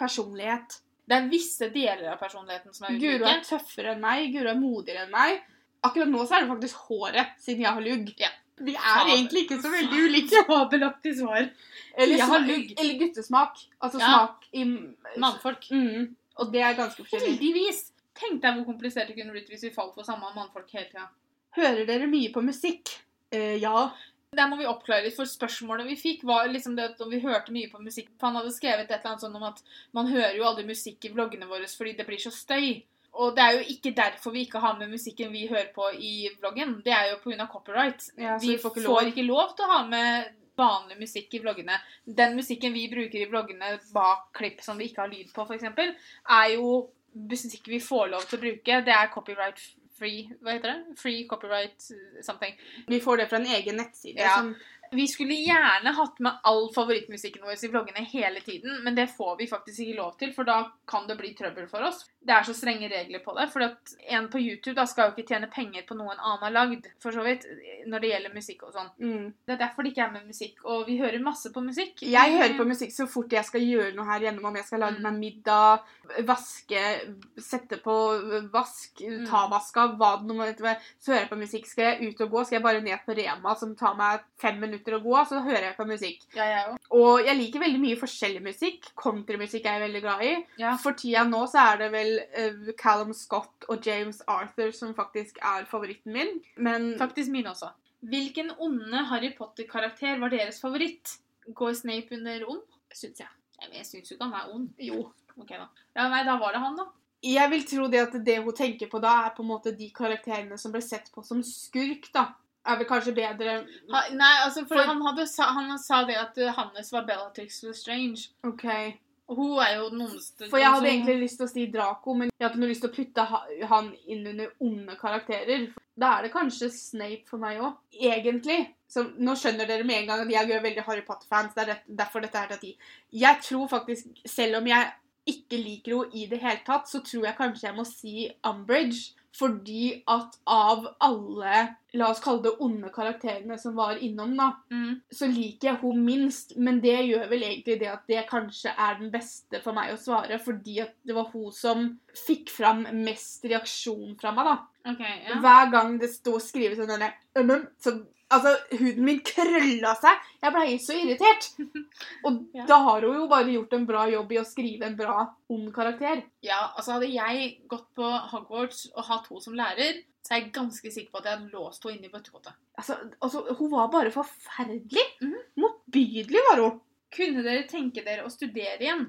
Speaker 2: Personlighet.
Speaker 1: Det er visse deler av personligheten som er
Speaker 2: Guro
Speaker 1: ulike.
Speaker 2: er tøffere enn meg. Guro er modigere enn meg. Akkurat nå så er det faktisk håret, siden jeg har lugg.
Speaker 1: Ja.
Speaker 2: Vi er
Speaker 1: Fabel.
Speaker 2: egentlig ikke så veldig ulike.
Speaker 1: Fabelaktig svar.
Speaker 2: Eller,
Speaker 1: Jeg har lugg.
Speaker 2: eller guttesmak. Altså
Speaker 1: Ja.
Speaker 2: smak i
Speaker 1: Mannfolk.
Speaker 2: Mm. Og det er ganske forskjellig.
Speaker 1: Heldigvis. Tenk deg hvor komplisert det kunne blitt hvis vi falt for samme mannfolk hele tida.
Speaker 2: Hører dere mye på musikk? Eh, ja.
Speaker 1: Der må vi oppklare litt, for spørsmålet vi fikk, var liksom det at om vi hørte mye på musikk. Han hadde skrevet et eller annet sånn om at man hører jo aldri musikk i vloggene våre fordi det blir så støy. Og det er jo ikke derfor vi ikke har med musikken vi hører på i vloggen. Det er jo pga. copyright.
Speaker 2: ja
Speaker 1: vi får ikke, lov. til å ha med vanlig musikk i vloggene. Den musikken vi bruker i vloggene bak klipp som vi ikke har lyd på, f.eks., er jo musikk vi får lov til å bruke. Det er copyright free Hva heter det? Free copyright something.
Speaker 2: Vi får det fra en egen nettside.
Speaker 1: Ja.
Speaker 2: Som,
Speaker 1: Vi skulle gjerne hatt med all favorittmusikken vår i vloggene hele tiden, men det får vi faktisk ikke lov til, for da kan det bli trøbbel for oss. Det er så strenge regler på det, for at en på YouTube da skal jo ikke tjene penger på noe en annen har lagd, for så vidt, når det gjelder musikk og sånn.
Speaker 2: mm.
Speaker 1: Det er derfor det ikke er med musikk, og vi hører masse på musikk.
Speaker 2: Jeg hører på musikk så fort jeg skal gjøre noe her gjennom, om jeg skal lage
Speaker 1: Mm.
Speaker 2: meg middag, vaske, sette på vask,
Speaker 1: Mm.
Speaker 2: ta vaska, hva det nå måtte. Så hører jeg på musikk. Skal jeg ut og gå, skal jeg bare ned på Rema, som tar meg fem minutter å gå, så hører jeg på musikk.
Speaker 1: Ja, jeg også.
Speaker 2: Og jeg liker veldig mye forskjellig musikk. Countrymusikk er jeg veldig glad i.
Speaker 1: Ja.
Speaker 2: For tida nå så er det vel eh, Callum Scott og James Arthur som faktisk er favoritten min. Men
Speaker 1: Faktisk min også. Hvilken onde Harry Potter-karakter var deres favoritt? Går Snape under ond? Syns jeg. Jeg, syns jo ikke han er ond.
Speaker 2: jo.
Speaker 1: Ok, da. Ja, nei, da var det han, da.
Speaker 2: Jeg vil tro det at det hun tenker på da, er på en måte de karakterene som ble sett på som skurk, da. Er vel kanskje bedre
Speaker 1: Ha, nei, altså, for,
Speaker 2: For-
Speaker 1: han, sa, han sa det at uh, Hannes var Bellatrix Lestrange.
Speaker 2: OK.
Speaker 1: Hun er jo den ondeste.
Speaker 2: For jeg hadde egentlig lyst til å si Draco, men jeg hadde noe lyst til å putte han inn under onde karakterer. Da er det kanskje Snape for meg òg. Egentlig. Så nå skjønner dere med en gang at jeg er veldig Harry Potter-fans. Det er derfor dette er tatt i. Jeg tror faktisk, selv om jeg ikke liker henne i det hele tatt, så tror jeg kanskje jeg må si Umbridge. Fordi at av alle, la oss kalle det onde karakterene som var innom, da,
Speaker 1: Mm.
Speaker 2: så liker jeg hun minst. Men det gjør vel egentlig det at det kanskje er den beste for meg å svare, fordi at det var hun som fikk fram mest reaksjon fra meg, da.
Speaker 1: OK. Ja.
Speaker 2: Hver gang det sto skrevet sånn mm, så Altså, huden min krølla seg. Jeg blei så irritert. Og
Speaker 1: Ja.
Speaker 2: da har hun jo bare gjort en bra jobb i å skrive en bra ond karakter.
Speaker 1: Ja, altså Hadde jeg gått på Hogwarts og hatt henne som lærer, så er jeg ganske sikker på at jeg hadde låst henne inne i bøttekottet.
Speaker 2: Altså, altså, hun var bare forferdelig.
Speaker 1: Mhm.
Speaker 2: Motbydelig var hun.
Speaker 1: Kunne dere tenke dere å studere igjen?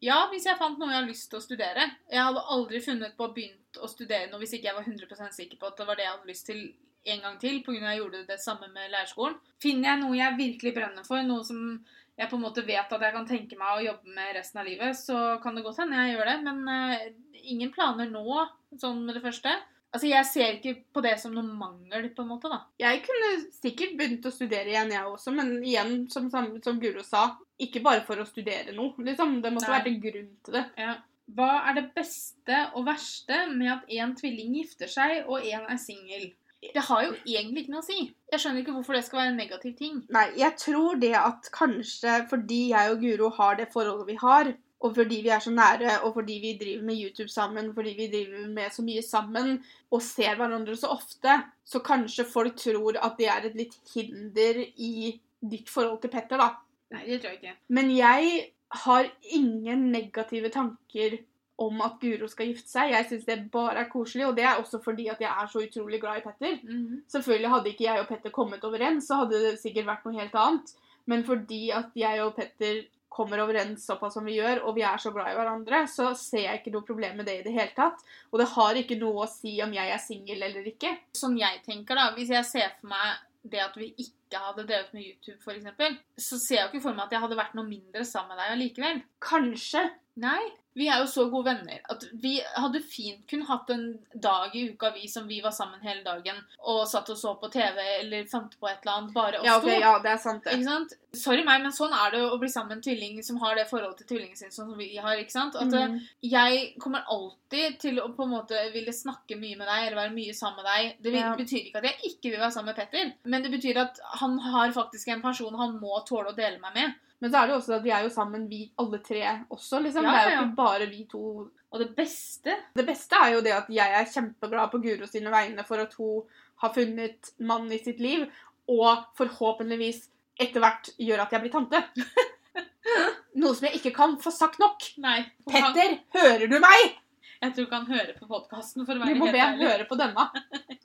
Speaker 1: Ja, hvis jeg fant noe jeg har lyst til å studere. Jeg hadde aldri funnet på å begynt å studere noe hvis ikke jeg var 100 sikker på at det var det jeg hadde lyst til en gang til, pga. jeg gjorde det samme med lærerskolen. Finner jeg noe jeg virkelig brenner for, noe som jeg på en måte vet at jeg kan tenke meg å jobbe med resten av livet, så kan det godt hende jeg gjør det. Men eh, ingen planer nå, sånn med det første. Altså, Jeg ser ikke på det som noe mangel, på en måte, da.
Speaker 2: Jeg kunne sikkert begynt å studere igjen, jeg også, men igjen, som, som, Guro sa, ikke bare for å studere noe. Liksom. Det måtte
Speaker 1: Nei.
Speaker 2: vært en grunn til det.
Speaker 1: Ja. Hva er det beste og verste med at en tvilling gifter seg og en er singel? Det har jo egentlig ikke noe å si. Jeg skjønner ikke hvorfor det skal være en negativ ting.
Speaker 2: Nei, jeg tror det at kanskje fordi jeg og Guro har det forholdet vi har, og fordi vi er så nære, og fordi vi driver med YouTube sammen, fordi vi driver med så mye sammen, og ser hverandre så ofte, så kanskje folk tror at det er et litt hinder i ditt forhold til Petter, da.
Speaker 1: Nei, det tror jeg ikke.
Speaker 2: Men jeg har ingen negative tanker om at Guro skal gifte seg. Jeg syns det bare er koselig, og det er også fordi at jeg er så utrolig glad i Petter.
Speaker 1: Mhm.
Speaker 2: Selvfølgelig hadde ikke jeg og Petter kommet overens, så hadde det sikkert vært noe helt annet. Men fordi at jeg og Petter kommer overens såpass som vi gjør, og vi er så glad i hverandre, så ser jeg ikke noe problem med det i det hele tatt. Og det har ikke noe å si om jeg er singel eller ikke.
Speaker 1: Som jeg tenker, da, hvis jeg ser for meg det at vi ikke hadde drevet med YouTube, eksempel, så ser jeg jo ikke for meg at jeg hadde vært noe mindre sammen med deg allikevel.
Speaker 2: Kanskje.
Speaker 1: Nei. Vi er jo så gode venner at vi hadde fint kunne hatt en dag i uka vi som vi var sammen hele dagen og satt og så på TV eller fant på et eller annet, bare oss
Speaker 2: Ja, okay,
Speaker 1: to.
Speaker 2: ja, det er sant, det.
Speaker 1: Ikke sant? Sorry meg, men sånn er det å bli sammen med en tvilling som har det forholdet til tvillingen sin sånn som vi har. ikke sant? At eh,
Speaker 2: Mm.
Speaker 1: Jeg kommer alltid til å på en måte ville snakke mye med deg eller være mye sammen med deg. Det
Speaker 2: Ja.
Speaker 1: betyr ikke at jeg ikke vil være sammen med Petter, men det betyr at han har faktisk en person han må tåle å dele meg med.
Speaker 2: Men så er det jo også at vi er jo sammen, vi alle tre også, liksom.
Speaker 1: Ja,
Speaker 2: det er jo ikke bare vi to.
Speaker 1: Og det beste
Speaker 2: Det beste er jo det at jeg er kjempeglad på Guro sine vegne for at hun har funnet mann i sitt liv, og forhåpentligvis etter hvert gjør at jeg blir tante. Noe som jeg ikke kan få sagt nok.
Speaker 1: Nei. Petter, kan-
Speaker 2: hører du meg?
Speaker 1: Jeg tror ikke han hører på podkasten,
Speaker 2: Du må be
Speaker 1: ham
Speaker 2: høre på denne.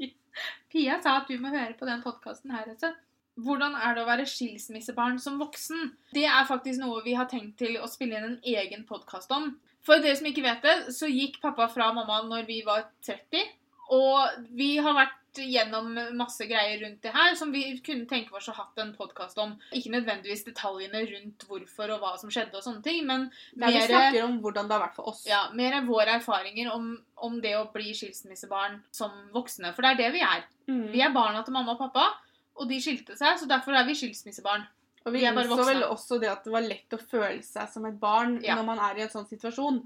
Speaker 1: Pia sa at du må høre på den podkasten her. Altså. Hvordan er det å være skilsmissebarn som voksen? Det er faktisk noe vi har tenkt til å spille inn en egen podkast om. For dere som ikke vet det, så gikk pappa fra mamma når vi var 30. Og vi har vært gjennom masse greier rundt det her som vi kunne tenke oss å ha hatt en podkast om. Ikke nødvendigvis detaljene rundt hvorfor og hva som skjedde og sånne ting, men
Speaker 2: mer, vi snakker om hvordan det har vært for oss.
Speaker 1: ja, mer våre erfaringer om, om det å bli skilsmissebarn som voksne. For det er det vi er.
Speaker 2: Mm.
Speaker 1: Vi er barna til mamma og pappa, og de skilte seg, så derfor er vi skilsmissebarn.
Speaker 2: Og vi
Speaker 1: vi er bare
Speaker 2: innså vel også det at det var lett å føle seg som et barn
Speaker 1: Ja.
Speaker 2: når man er i en sånn situasjon.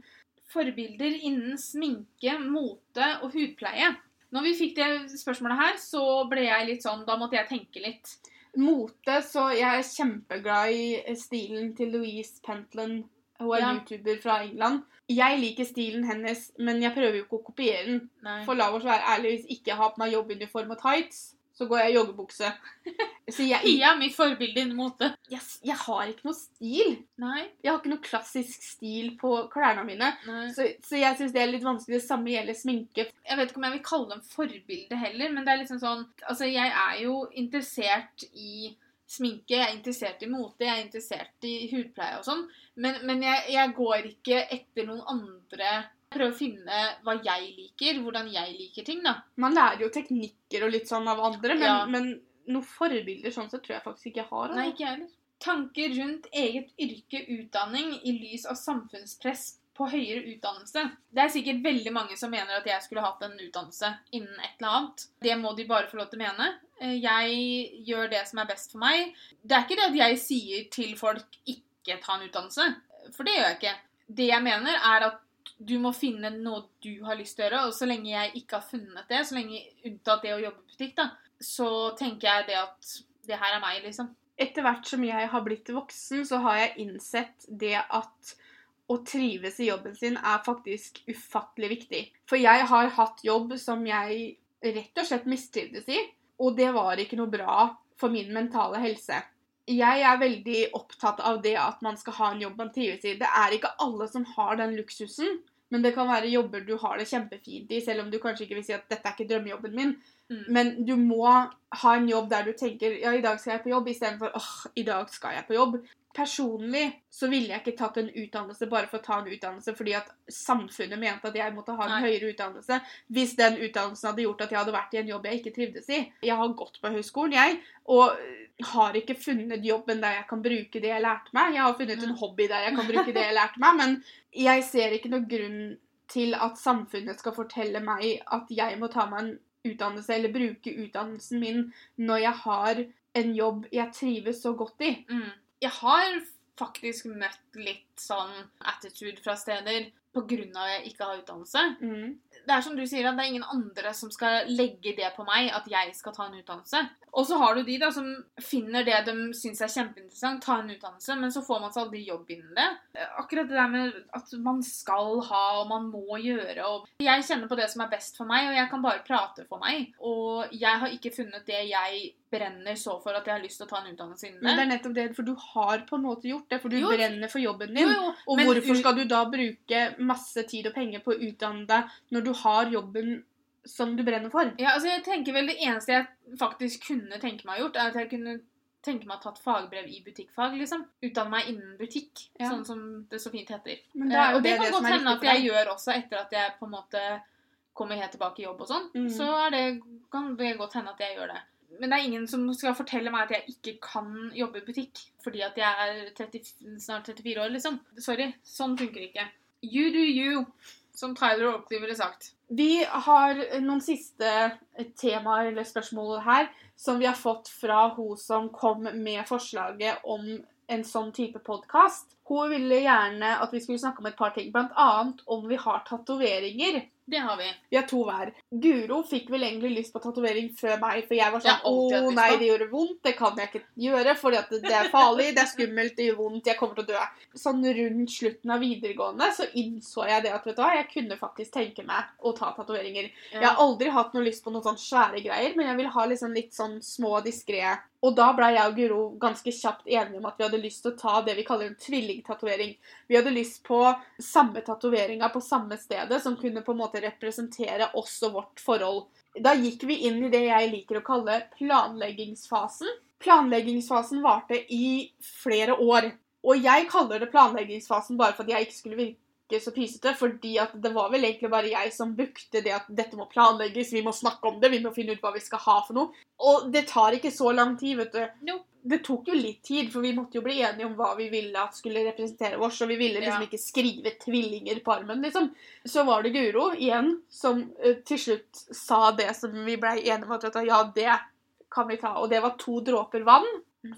Speaker 1: Forbilder innen sminke, mote og hudpleie. Når vi fikk det spørsmålet her, så ble jeg litt sånn Da måtte jeg tenke litt.
Speaker 2: Mote, så jeg er kjempeglad i stilen til Louise Pentland. Hun er
Speaker 1: Ja.
Speaker 2: YouTuber fra England. Jeg liker stilen hennes, men jeg prøver jo ikke å kopiere den.
Speaker 1: Nei.
Speaker 2: For la oss være ærlige, hvis ikke jeg har på meg jobbuniform og tights, så går jeg i joggebukse. Så jeg,
Speaker 1: Pia er mitt forbilde innen mote.
Speaker 2: jeg, jeg har ikke noe stil.
Speaker 1: Nei.
Speaker 2: Jeg har ikke noe klassisk stil på klærne mine.
Speaker 1: Nei.
Speaker 2: Så, så jeg syns det er litt vanskelig. Det samme gjelder sminke.
Speaker 1: Jeg vet ikke om jeg vil kalle dem forbilde heller, men det er liksom sånn Altså, jeg er jo interessert i sminke, jeg er interessert i mote, jeg er interessert i hudpleie og sånn, men, men jeg, jeg går ikke etter noen andre Jeg prøver å finne hva jeg liker, hvordan jeg liker ting, da.
Speaker 2: Man lærer jo teknikker og litt sånn av andre, men,
Speaker 1: Ja.
Speaker 2: men noen forbilder sånn sett tror jeg faktisk ikke jeg har.
Speaker 1: Nei,
Speaker 2: altså.
Speaker 1: ikke heller. Tanker rundt eget yrke, utdanning, i lys av samfunnspress på høyere utdannelse. Det er sikkert veldig mange som mener at jeg skulle hatt en utdannelse innen et eller annet. Det må de bare få lov til å mene. Eh, Jeg gjør det som er best for meg. Det er ikke det at jeg sier til folk ikke ta en utdannelse, for det gjør jeg ikke. Det jeg mener, er at du må finne noe du har lyst til å gjøre. Og så lenge jeg ikke har funnet det, så lenge unntatt det å jobbe i butikk, da, så tenker jeg det at det her er meg, liksom.
Speaker 2: Etter hvert som jeg har blitt voksen, så har jeg innsett det at å trives i jobben sin er faktisk ufattelig viktig. For jeg har hatt jobb som jeg rett og slett mistrivdes i, og det var ikke noe bra for min mentale helse. Jeg er veldig opptatt av det at man skal ha en jobb man trives i. Det er ikke alle som har den luksusen, men det kan være jobber du har det kjempefint i, selv om du kanskje ikke vil si at dette er ikke drømmejobben min.
Speaker 1: Mm.
Speaker 2: Men du må ha en jobb der du tenker ja, i dag skal jeg på jobb, istedenfor åh, i dag skal jeg på jobb. Personlig så ville jeg ikke tatt en utdannelse bare for å ta en utdannelse fordi at samfunnet mente at jeg måtte ha en
Speaker 1: Nei.
Speaker 2: høyere utdannelse hvis den utdannelsen hadde gjort at jeg hadde vært i en jobb jeg ikke trivdes i. Jeg har gått på høyskolen, jeg, og har ikke funnet jobben der jeg kan bruke det jeg lærte meg. Jeg har funnet en hobby der jeg kan bruke det jeg lærte meg, men jeg ser ikke noen grunn til at samfunnet skal fortelle meg at jeg må ta meg en utdannelse eller bruke utdannelsen min når jeg har en jobb jeg trives så godt i.
Speaker 1: Mm. Jeg har faktisk møtt litt sånn attitude fra steder av at jeg ikke har utdannelse.
Speaker 2: Mm.
Speaker 1: Det er som du sier, at det er ingen andre som skal legge det på meg, at jeg skal ta en utdannelse. Og så har du de da som finner det de syns er kjempeinteressant, ta en utdannelse, men så får man seg aldri jobb innen det. Akkurat det der med at man skal ha og man må gjøre og Jeg kjenner på det som er best for meg, og jeg kan bare prate for meg. Og jeg har ikke funnet det jeg brenner så for at jeg har lyst til å ta en utdannelse innen
Speaker 2: Men det
Speaker 1: det.
Speaker 2: er nettopp det, for du har på en måte gjort det, for du
Speaker 1: Jo.
Speaker 2: brenner for jobben din.
Speaker 1: jo,
Speaker 2: Og
Speaker 1: men
Speaker 2: hvorfor skal du da bruke masse tid og penger på å utdanne deg når du har jobben som du brenner for?
Speaker 1: Ja, altså jeg tenker vel Det eneste jeg faktisk kunne tenke meg å gjort, er at jeg kunne tenke meg å tatt fagbrev i butikkfag. liksom. Utdanne meg innen butikk,
Speaker 2: Ja.
Speaker 1: sånn som det så fint heter.
Speaker 2: Men det
Speaker 1: Eh, og det,
Speaker 2: det,
Speaker 1: kan
Speaker 2: det
Speaker 1: godt hende at jeg gjør også etter at jeg på en måte kommer helt tilbake i jobb og sånn.
Speaker 2: Mm.
Speaker 1: Så det, kan det godt hende at jeg gjør det. Men det er ingen som skal fortelle meg at jeg ikke kan jobbe i butikk fordi at jeg er 30, snart 34 år, liksom. Sorry. Sånn funker ikke. You do you, som Tyler Oakley ville sagt.
Speaker 2: Vi har noen siste temaer eller spørsmål her som vi har fått fra hun som kom med forslaget om en sånn type podkast. Hun ville gjerne at vi skulle snakke om et par ting, bl.a. om vi har tatoveringer.
Speaker 1: Det har vi.
Speaker 2: Vi har to hver. Guro fikk vel egentlig lyst på tatovering før meg, for jeg var sånn Å nei, det gjorde vondt. Det kan jeg ikke gjøre, fordi det er farlig, det er skummelt, det gjør vondt, jeg kommer til å dø. Sånn rundt slutten av videregående så innså jeg det at vet du hva, jeg kunne faktisk tenke meg å ta tatoveringer. Jeg har aldri hatt noe lyst på noen sånn svære greier, men jeg vil ha liksom litt sånn små, diskré. Og da ble jeg og Guro ganske kjapt enige om at vi hadde lyst til å ta det vi kaller en tvillingtatovering. Vi hadde lyst på samme tatoveringa på samme stedet, som kunne på en måte representere oss og vårt forhold. Da gikk vi inn i det jeg liker å kalle planleggingsfasen. Planleggingsfasen varte i flere år. Og jeg kaller det planleggingsfasen bare for at jeg ikke skulle virke så pysete, fordi at det var vel egentlig bare jeg som bukte det at dette må planlegges, vi må snakke om det, vi må finne ut hva vi skal ha for noe. Og det tar ikke så lang tid, vet du.
Speaker 1: Nope.
Speaker 2: Det tok jo litt tid, for vi måtte jo bli enige om hva vi ville at skulle representere oss, og vi ville liksom
Speaker 1: Ja.
Speaker 2: ikke skrive tvillinger på armen, liksom. Så var det Guro igjen som uh, til slutt sa det som vi blei enige om at ja, det kan vi ta. Og det var to dråper vann.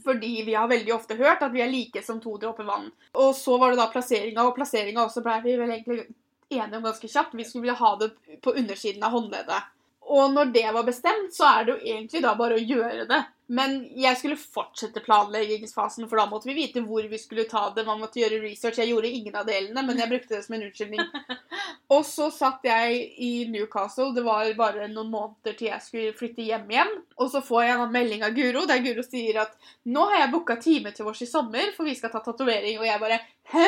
Speaker 2: Fordi vi har veldig ofte hørt at vi er like som to dråper vann. Og så var det da plasseringa, og plasseringa også blei vi vel egentlig enige om ganske kjapt. Vi skulle ha det på undersiden av håndleddet. Og når det var bestemt, så er det jo egentlig da bare å gjøre det. Men jeg skulle fortsette planleggingsfasen, for da måtte vi vite hvor vi skulle ta det. Man måtte gjøre research. Jeg gjorde ingen av delene, men jeg brukte det som en unnskyldning. Og så satt jeg i Newcastle. Det var bare noen måneder til jeg skulle flytte hjem igjen. Og så får jeg en melding av Guro der Guro sier at nå har jeg booka time til oss i sommer, for vi skal ta tatovering. Og jeg bare Hæ?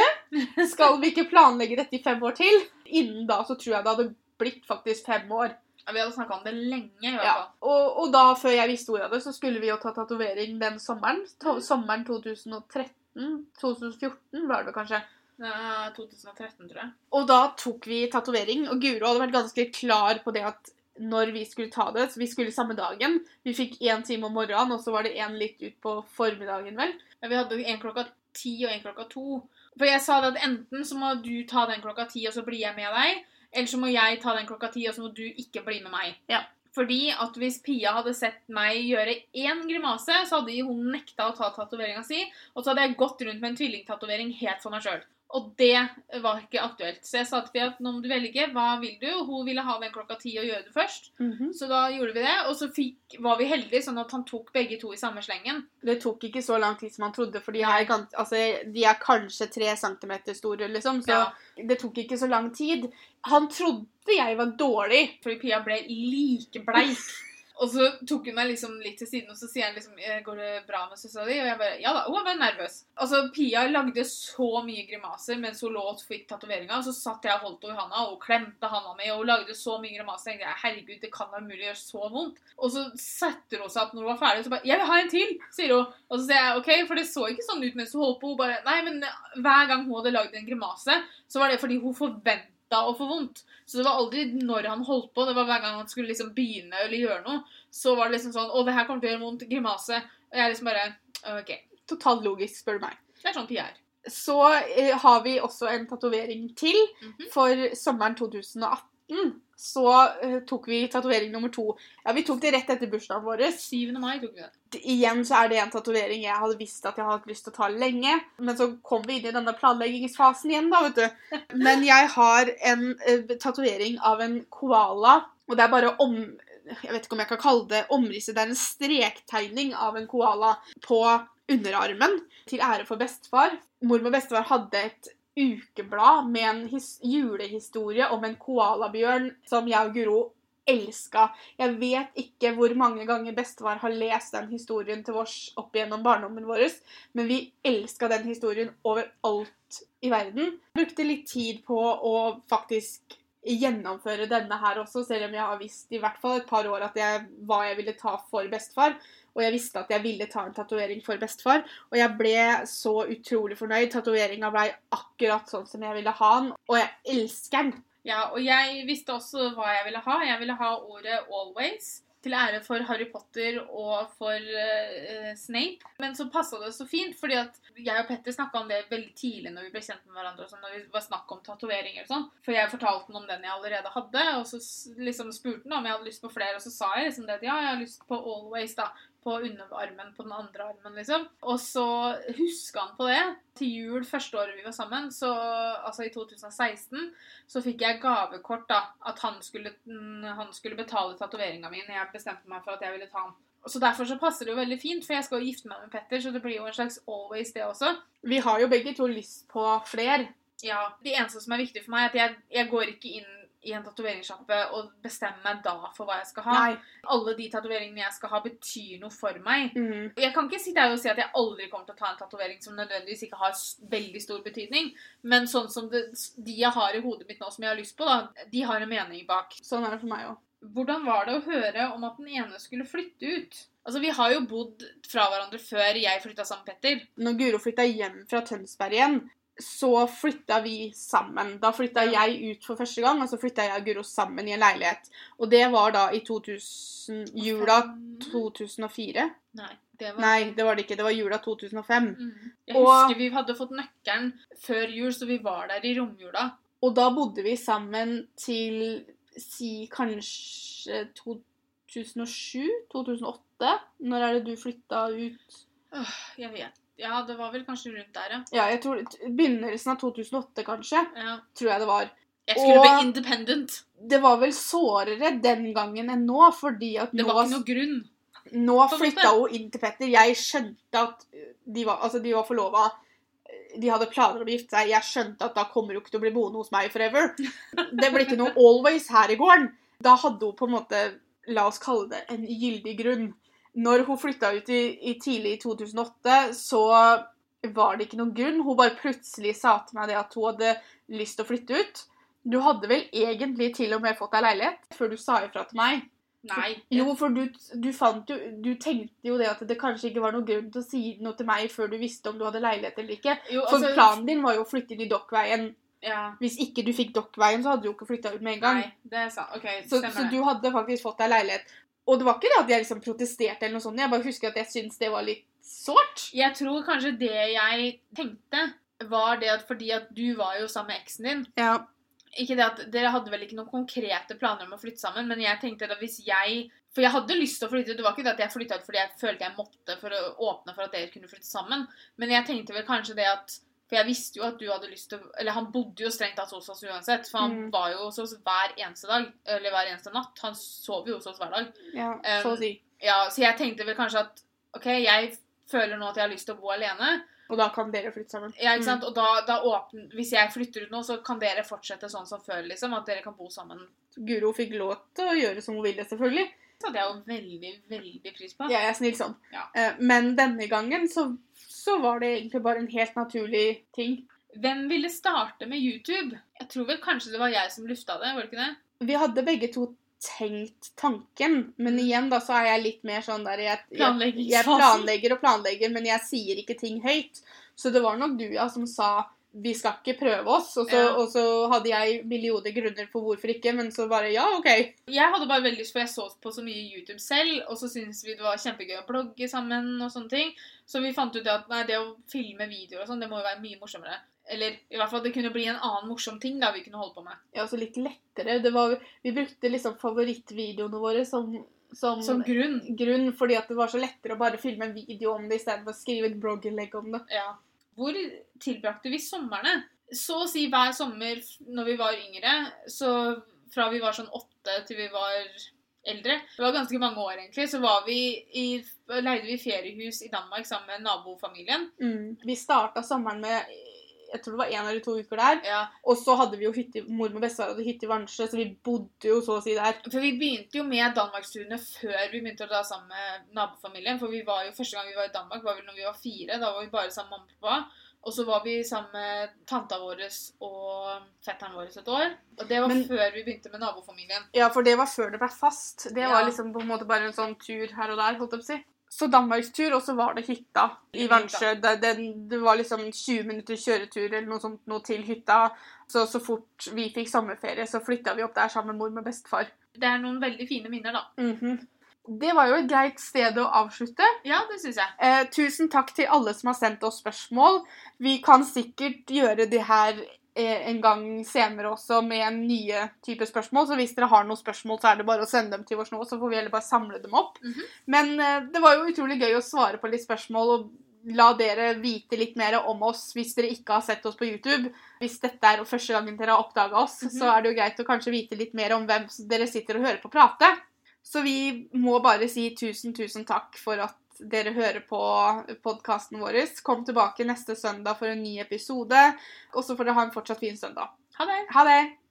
Speaker 2: Skal vi ikke planlegge dette i fem år til? Innen da så tror jeg det hadde blitt faktisk fem år.
Speaker 1: Ja, Vi hadde snakka om det lenge, i hvert
Speaker 2: Ja.
Speaker 1: fall.
Speaker 2: Og, og da, før jeg visste ordet av det, så skulle vi jo ta tatovering den sommeren. To, sommeren 2013. 2014 var det kanskje.
Speaker 1: Ja, 2013, tror jeg.
Speaker 2: Og da tok vi tatovering, og Guro hadde vært ganske klar på det at når vi skulle ta det, så vi skulle samme dagen. Vi fikk én time om morgenen, og så var det én litt ut på formiddagen, vel.
Speaker 1: Ja, Vi hadde en klokka ti og en klokka to. For jeg sa det at enten så må du ta den klokka ti, og så blir jeg med deg. Eller så må jeg ta den klokka ti, og så må du ikke bli med meg.
Speaker 2: Ja.
Speaker 1: Fordi at hvis Pia hadde sett meg gjøre én grimase, så hadde hun nekta å ta tatoveringa si, og så hadde jeg gått rundt med en tvillingtatovering helt for meg sjøl. Og det var ikke aktuelt. Så jeg sa til Pia at nå må du velge. Hva vil du? Hun ville ha den klokka ti og gjøre det først. Så da gjorde vi det. Og så fikk, var vi heldige, sånn at han tok begge to i samme slengen.
Speaker 2: Det tok ikke så lang tid som han trodde, for de er, altså, de er kanskje tre centimeter store, liksom. Så
Speaker 1: Ja.
Speaker 2: det tok ikke så lang tid. Han trodde jeg var dårlig.
Speaker 1: Fordi Pia ble like bleik. Og så tok hun meg liksom litt til siden, og så sier han liksom «Eh, 'Går det bra med søstera di?' Og jeg bare Ja da. Hun var nervøs. Altså, Pia lagde så mye grimaser mens hun lå og fikk tatoveringa, og så satt jeg og holdt henne i handa og klemte handa mi, og hun lagde så mye grimaser. Jeg tenkte herregud, det kan da umulig gjøre så vondt. Og så setter hun seg opp når hun var ferdig, og så bare 'Jeg vil ha en til', sier hun. Og så sier jeg OK, for det så ikke sånn ut mens hun holdt på. Hun bare Nei, men hver gang hun hadde lagd en grimase, så var det fordi hun forventa å få vondt. Så det var aldri når han holdt på, det var hver gang han skulle liksom begynne eller gjøre noe. Så var det liksom sånn 'Å, det her kommer til å gjøre vondt. Grimase.' Og jeg liksom bare OK.
Speaker 2: Totalt logisk, spør du meg.
Speaker 1: Det er sånn Pia er.
Speaker 2: Så eh, har vi også en tatovering til.
Speaker 1: Mhm.
Speaker 2: For sommeren 2018 så uh, tok vi tatovering nummer to. Ja, Vi tok det rett etter bursdagen vår.
Speaker 1: 7. mai tok vi det.
Speaker 2: Igjen så er det en tatovering jeg hadde visst at jeg hadde hatt lyst til å ta lenge. Men så kom vi inn i denne planleggingsfasen igjen, da, vet du. Men jeg har en uh, tatovering av en koala, og det er bare om Jeg vet ikke om jeg kan kalle det omrisset. Det er en strektegning av en koala på underarmen til ære for bestefar. Mormor og bestefar hadde et ukeblad med en his julehistorie om en koalabjørn som jeg og Guro elska. Jeg vet ikke hvor mange ganger bestefar har lest den historien til oss opp gjennom barndommen vår, men vi elska den historien overalt i verden. Jeg Brukte litt tid på å faktisk gjennomføre denne her også, selv om jeg har visst i hvert fall et par år at jeg, hva jeg ville ta for bestefar. Og jeg visste at jeg ville ta en tatovering for bestefar. Og jeg ble så utrolig fornøyd. Tatoveringa ble akkurat sånn som jeg ville ha den, og jeg elsker den.
Speaker 1: Ja, og jeg visste også hva jeg ville ha. Jeg ville ha ordet 'always'. Til ære for Harry Potter og for uh, Snape. Men så passa det så fint, fordi at jeg og Petter snakka om det veldig tidlig når vi ble kjent med hverandre. og sånn, når vi var snakk om tatoveringer og sånn. For jeg fortalte han om den jeg allerede hadde, og så liksom spurte han om jeg hadde lyst på flere, og så sa jeg liksom det at ja, jeg har lyst på 'always', da. På underarmen på den andre armen, liksom. Og så huska han på det. Til jul første året vi var sammen, så altså i 2016, så fikk jeg gavekort da, at han skulle, han skulle betale tatoveringa mi når jeg bestemte meg for at jeg ville ta den. Så Derfor så passer det jo veldig fint, for jeg skal jo gifte meg med Petter, så det blir jo en slags always, det også.
Speaker 2: Vi har jo begge to lyst på flere.
Speaker 1: Ja, Det eneste som er viktig for meg, er at jeg, jeg går ikke inn i en tatoveringssjappe og bestemmer meg da for hva jeg skal ha.
Speaker 2: Nei.
Speaker 1: Alle de tatoveringene jeg skal ha, betyr noe for meg.
Speaker 2: Mm.
Speaker 1: Jeg kan ikke sitte her og si at jeg aldri kommer til å ta en tatovering som nødvendigvis ikke har veldig stor betydning, men sånn som det, de jeg har i hodet mitt nå som jeg har lyst på, da, de har en mening bak.
Speaker 2: Sånn er det for meg òg.
Speaker 1: Hvordan var det å høre om at den ene skulle flytte ut? Altså, Vi har jo bodd fra hverandre før jeg flytta sammen med Petter.
Speaker 2: Når Guro flytta hjem fra Tønsberg igjen, så flytta vi sammen. Da flytta jeg ut for første gang, og så flytta jeg og Guro sammen i en leilighet. Og det var da i 2000, jula 2004.
Speaker 1: Nei, det var
Speaker 2: Nei, det var det ikke. Det var jula 2005.
Speaker 1: Mm. Jeg
Speaker 2: Og-
Speaker 1: husker vi hadde fått nøkkelen før jul, så vi var der i romjula.
Speaker 2: Og da bodde vi sammen til si kanskje 2007-2008. Når er det du flytta ut?
Speaker 1: Jeg vet. Ja, det var vel kanskje rundt der, ja.
Speaker 2: Ja, jeg tror Begynnelsen av 2008, kanskje.
Speaker 1: ja.
Speaker 2: Tror jeg det var.
Speaker 1: Jeg skulle
Speaker 2: Og-
Speaker 1: bli independent.
Speaker 2: Det var vel sårere den gangen enn nå, fordi at
Speaker 1: Det
Speaker 2: nå,
Speaker 1: var ikke noe grunn.
Speaker 2: nå flytta hun inn til Petter. Jeg skjønte at de var, altså de var forlova. De hadde planer om å gifte seg. Jeg skjønte at da kommer hun ikke til å bli boende hos meg forever. Det ble ikke noe always her i gården. Da hadde hun på en måte, la oss kalle det, en gyldig grunn. Når hun flytta ut i, i tidlig i 2008, så var det ikke noen grunn. Hun bare plutselig sa til meg det at hun hadde lyst til å flytte ut. Du hadde vel egentlig til og med fått deg leilighet før du sa ifra til meg?
Speaker 1: Nei.
Speaker 2: Jo, for du, du fant jo Du tenkte jo det at det kanskje ikke var noen grunn til å si noe til meg før du visste om du hadde leilighet eller ikke.
Speaker 1: Jo,
Speaker 2: For
Speaker 1: altså-
Speaker 2: planen din var jo å flytte inn i Dokkveien.
Speaker 1: Ja.
Speaker 2: Hvis ikke du fikk Dokkveien, så hadde du jo ikke flytta ut med en gang.
Speaker 1: Nei, det er sant. OK,
Speaker 2: Så,
Speaker 1: stemmer
Speaker 2: så
Speaker 1: det.
Speaker 2: du hadde faktisk fått deg leilighet. Og det var ikke det at jeg liksom protesterte eller noe sånt. Jeg bare husker at jeg syntes det var litt sårt.
Speaker 1: Jeg tror kanskje det jeg tenkte, var det at fordi at du var jo sammen med eksen din
Speaker 2: Ja.
Speaker 1: Ikke det at Dere hadde vel ikke noen konkrete planer om å flytte sammen, men jeg tenkte at hvis jeg For jeg hadde lyst til å flytte. Det var ikke det at jeg flytta ut fordi jeg følte jeg måtte for å åpne for at dere kunne flytte sammen. Men jeg tenkte vel kanskje det at For jeg visste jo at du hadde lyst til Eller han bodde jo strengt tatt hos oss uansett. For han
Speaker 2: Mm.
Speaker 1: var jo hos oss hver eneste dag. Eller hver eneste natt. Han sov jo hos oss hver dag.
Speaker 2: Ja,
Speaker 1: Um,
Speaker 2: så å si.
Speaker 1: Ja, Så jeg tenkte vel kanskje at OK, jeg føler nå at jeg har lyst til å bo alene.
Speaker 2: Og da kan dere flytte sammen.
Speaker 1: Ja, ikke sant? Og da, da åpner Hvis jeg flytter ut nå, så kan dere fortsette sånn som før, liksom. At dere kan bo sammen.
Speaker 2: Mm. Guro fikk lov til å gjøre som hun ville, selvfølgelig.
Speaker 1: Det hadde jeg jo veldig, veldig pris på.
Speaker 2: Ja, Jeg er snill sånn.
Speaker 1: Ja.
Speaker 2: Eh, Men denne gangen så, så var det egentlig bare en helt naturlig ting.
Speaker 1: Hvem ville starte med YouTube? Jeg tror vel kanskje det var jeg som lufta det, var det ikke det?
Speaker 2: Vi hadde begge to tenkt tanken, men igjen da så er jeg litt mer sånn der jeg, jeg, jeg planlegger og planlegger, men jeg sier ikke ting høyt. Så det var nok du ja, som sa vi skal ikke prøve oss, og så,
Speaker 1: Ja.
Speaker 2: og så hadde jeg millioner grunner for hvorfor ikke, men så bare ja, OK.
Speaker 1: Jeg hadde bare veldig lyst, for jeg så på så mye YouTube selv, og så syntes vi det var kjempegøy å blogge sammen og sånne ting. Så vi fant ut at nei, det å filme videoer og sånn, det må jo være mye morsommere. Eller i hvert fall det kunne bli en annen morsom ting da vi kunne holde på med.
Speaker 2: Ja, så litt lettere. Det var, vi brukte liksom favorittvideoene våre som, som,
Speaker 1: Som grunn.
Speaker 2: grunn, fordi at det var så lettere å bare filme en video om det istedenfor å skrive et blogginnlegg om det.
Speaker 1: Ja. Hvor tilbrakte vi somrene? Så å si hver sommer når vi var yngre, så fra vi var sånn åtte til vi var eldre, det var ganske mange år egentlig, så var vi i, leide vi feriehus i Danmark sammen med nabofamilien.
Speaker 2: Mm. Vi starta sommeren med jeg tror det var én eller to uker der.
Speaker 1: Ja,
Speaker 2: Og så hadde vi jo hytte, mor og bestefar hadde hytte i Vansjø, så vi bodde jo så å si der.
Speaker 1: For vi begynte jo med danmarksturene før vi begynte å dra sammen med nabofamilien. For vi var jo, første gang vi var i Danmark, var vel når vi var fire. Da var vi bare sammen med mamma og pappa. Og så var vi sammen med tanta vår og fetteren vår et år. Og det var
Speaker 2: Men-
Speaker 1: før vi begynte med nabofamilien.
Speaker 2: Ja, for det var før det ble fast. Det var liksom på en måte bare en sånn tur her og der, holdt jeg på å si. Så danmarkstur, og så var det hytta i Vansjø. Det, det, det var liksom 20 minutter kjøretur eller noe sånt noe til hytta. Så så fort vi fikk sommerferie, så flytta vi opp der sammen med mor og bestefar.
Speaker 1: Det er noen veldig fine minner, da.
Speaker 2: Mhm. Det var jo et greit sted å avslutte.
Speaker 1: Ja, det synes jeg.
Speaker 2: Eh, tusen takk til alle som har sendt oss spørsmål. Vi kan sikkert gjøre det her en gang senere også med en nye type spørsmål. Så hvis dere har noen spørsmål, så er det bare å sende dem til oss nå, så får vi heller bare samle dem opp.
Speaker 1: Mhm.
Speaker 2: Men eh, det var jo utrolig gøy å svare på litt spørsmål og la dere vite litt mer om oss hvis dere ikke har sett oss på YouTube. Hvis dette er første gangen dere har oppdaga oss,
Speaker 1: Mhm.
Speaker 2: så er det jo greit å kanskje vite litt mer om hvem dere sitter og hører på prate. Så vi må bare si tusen, tusen takk for at dere hører på podkasten vår. Kom tilbake neste søndag for en ny episode. Og så får dere ha en fortsatt fin søndag.
Speaker 1: Ha det.
Speaker 2: Ha det!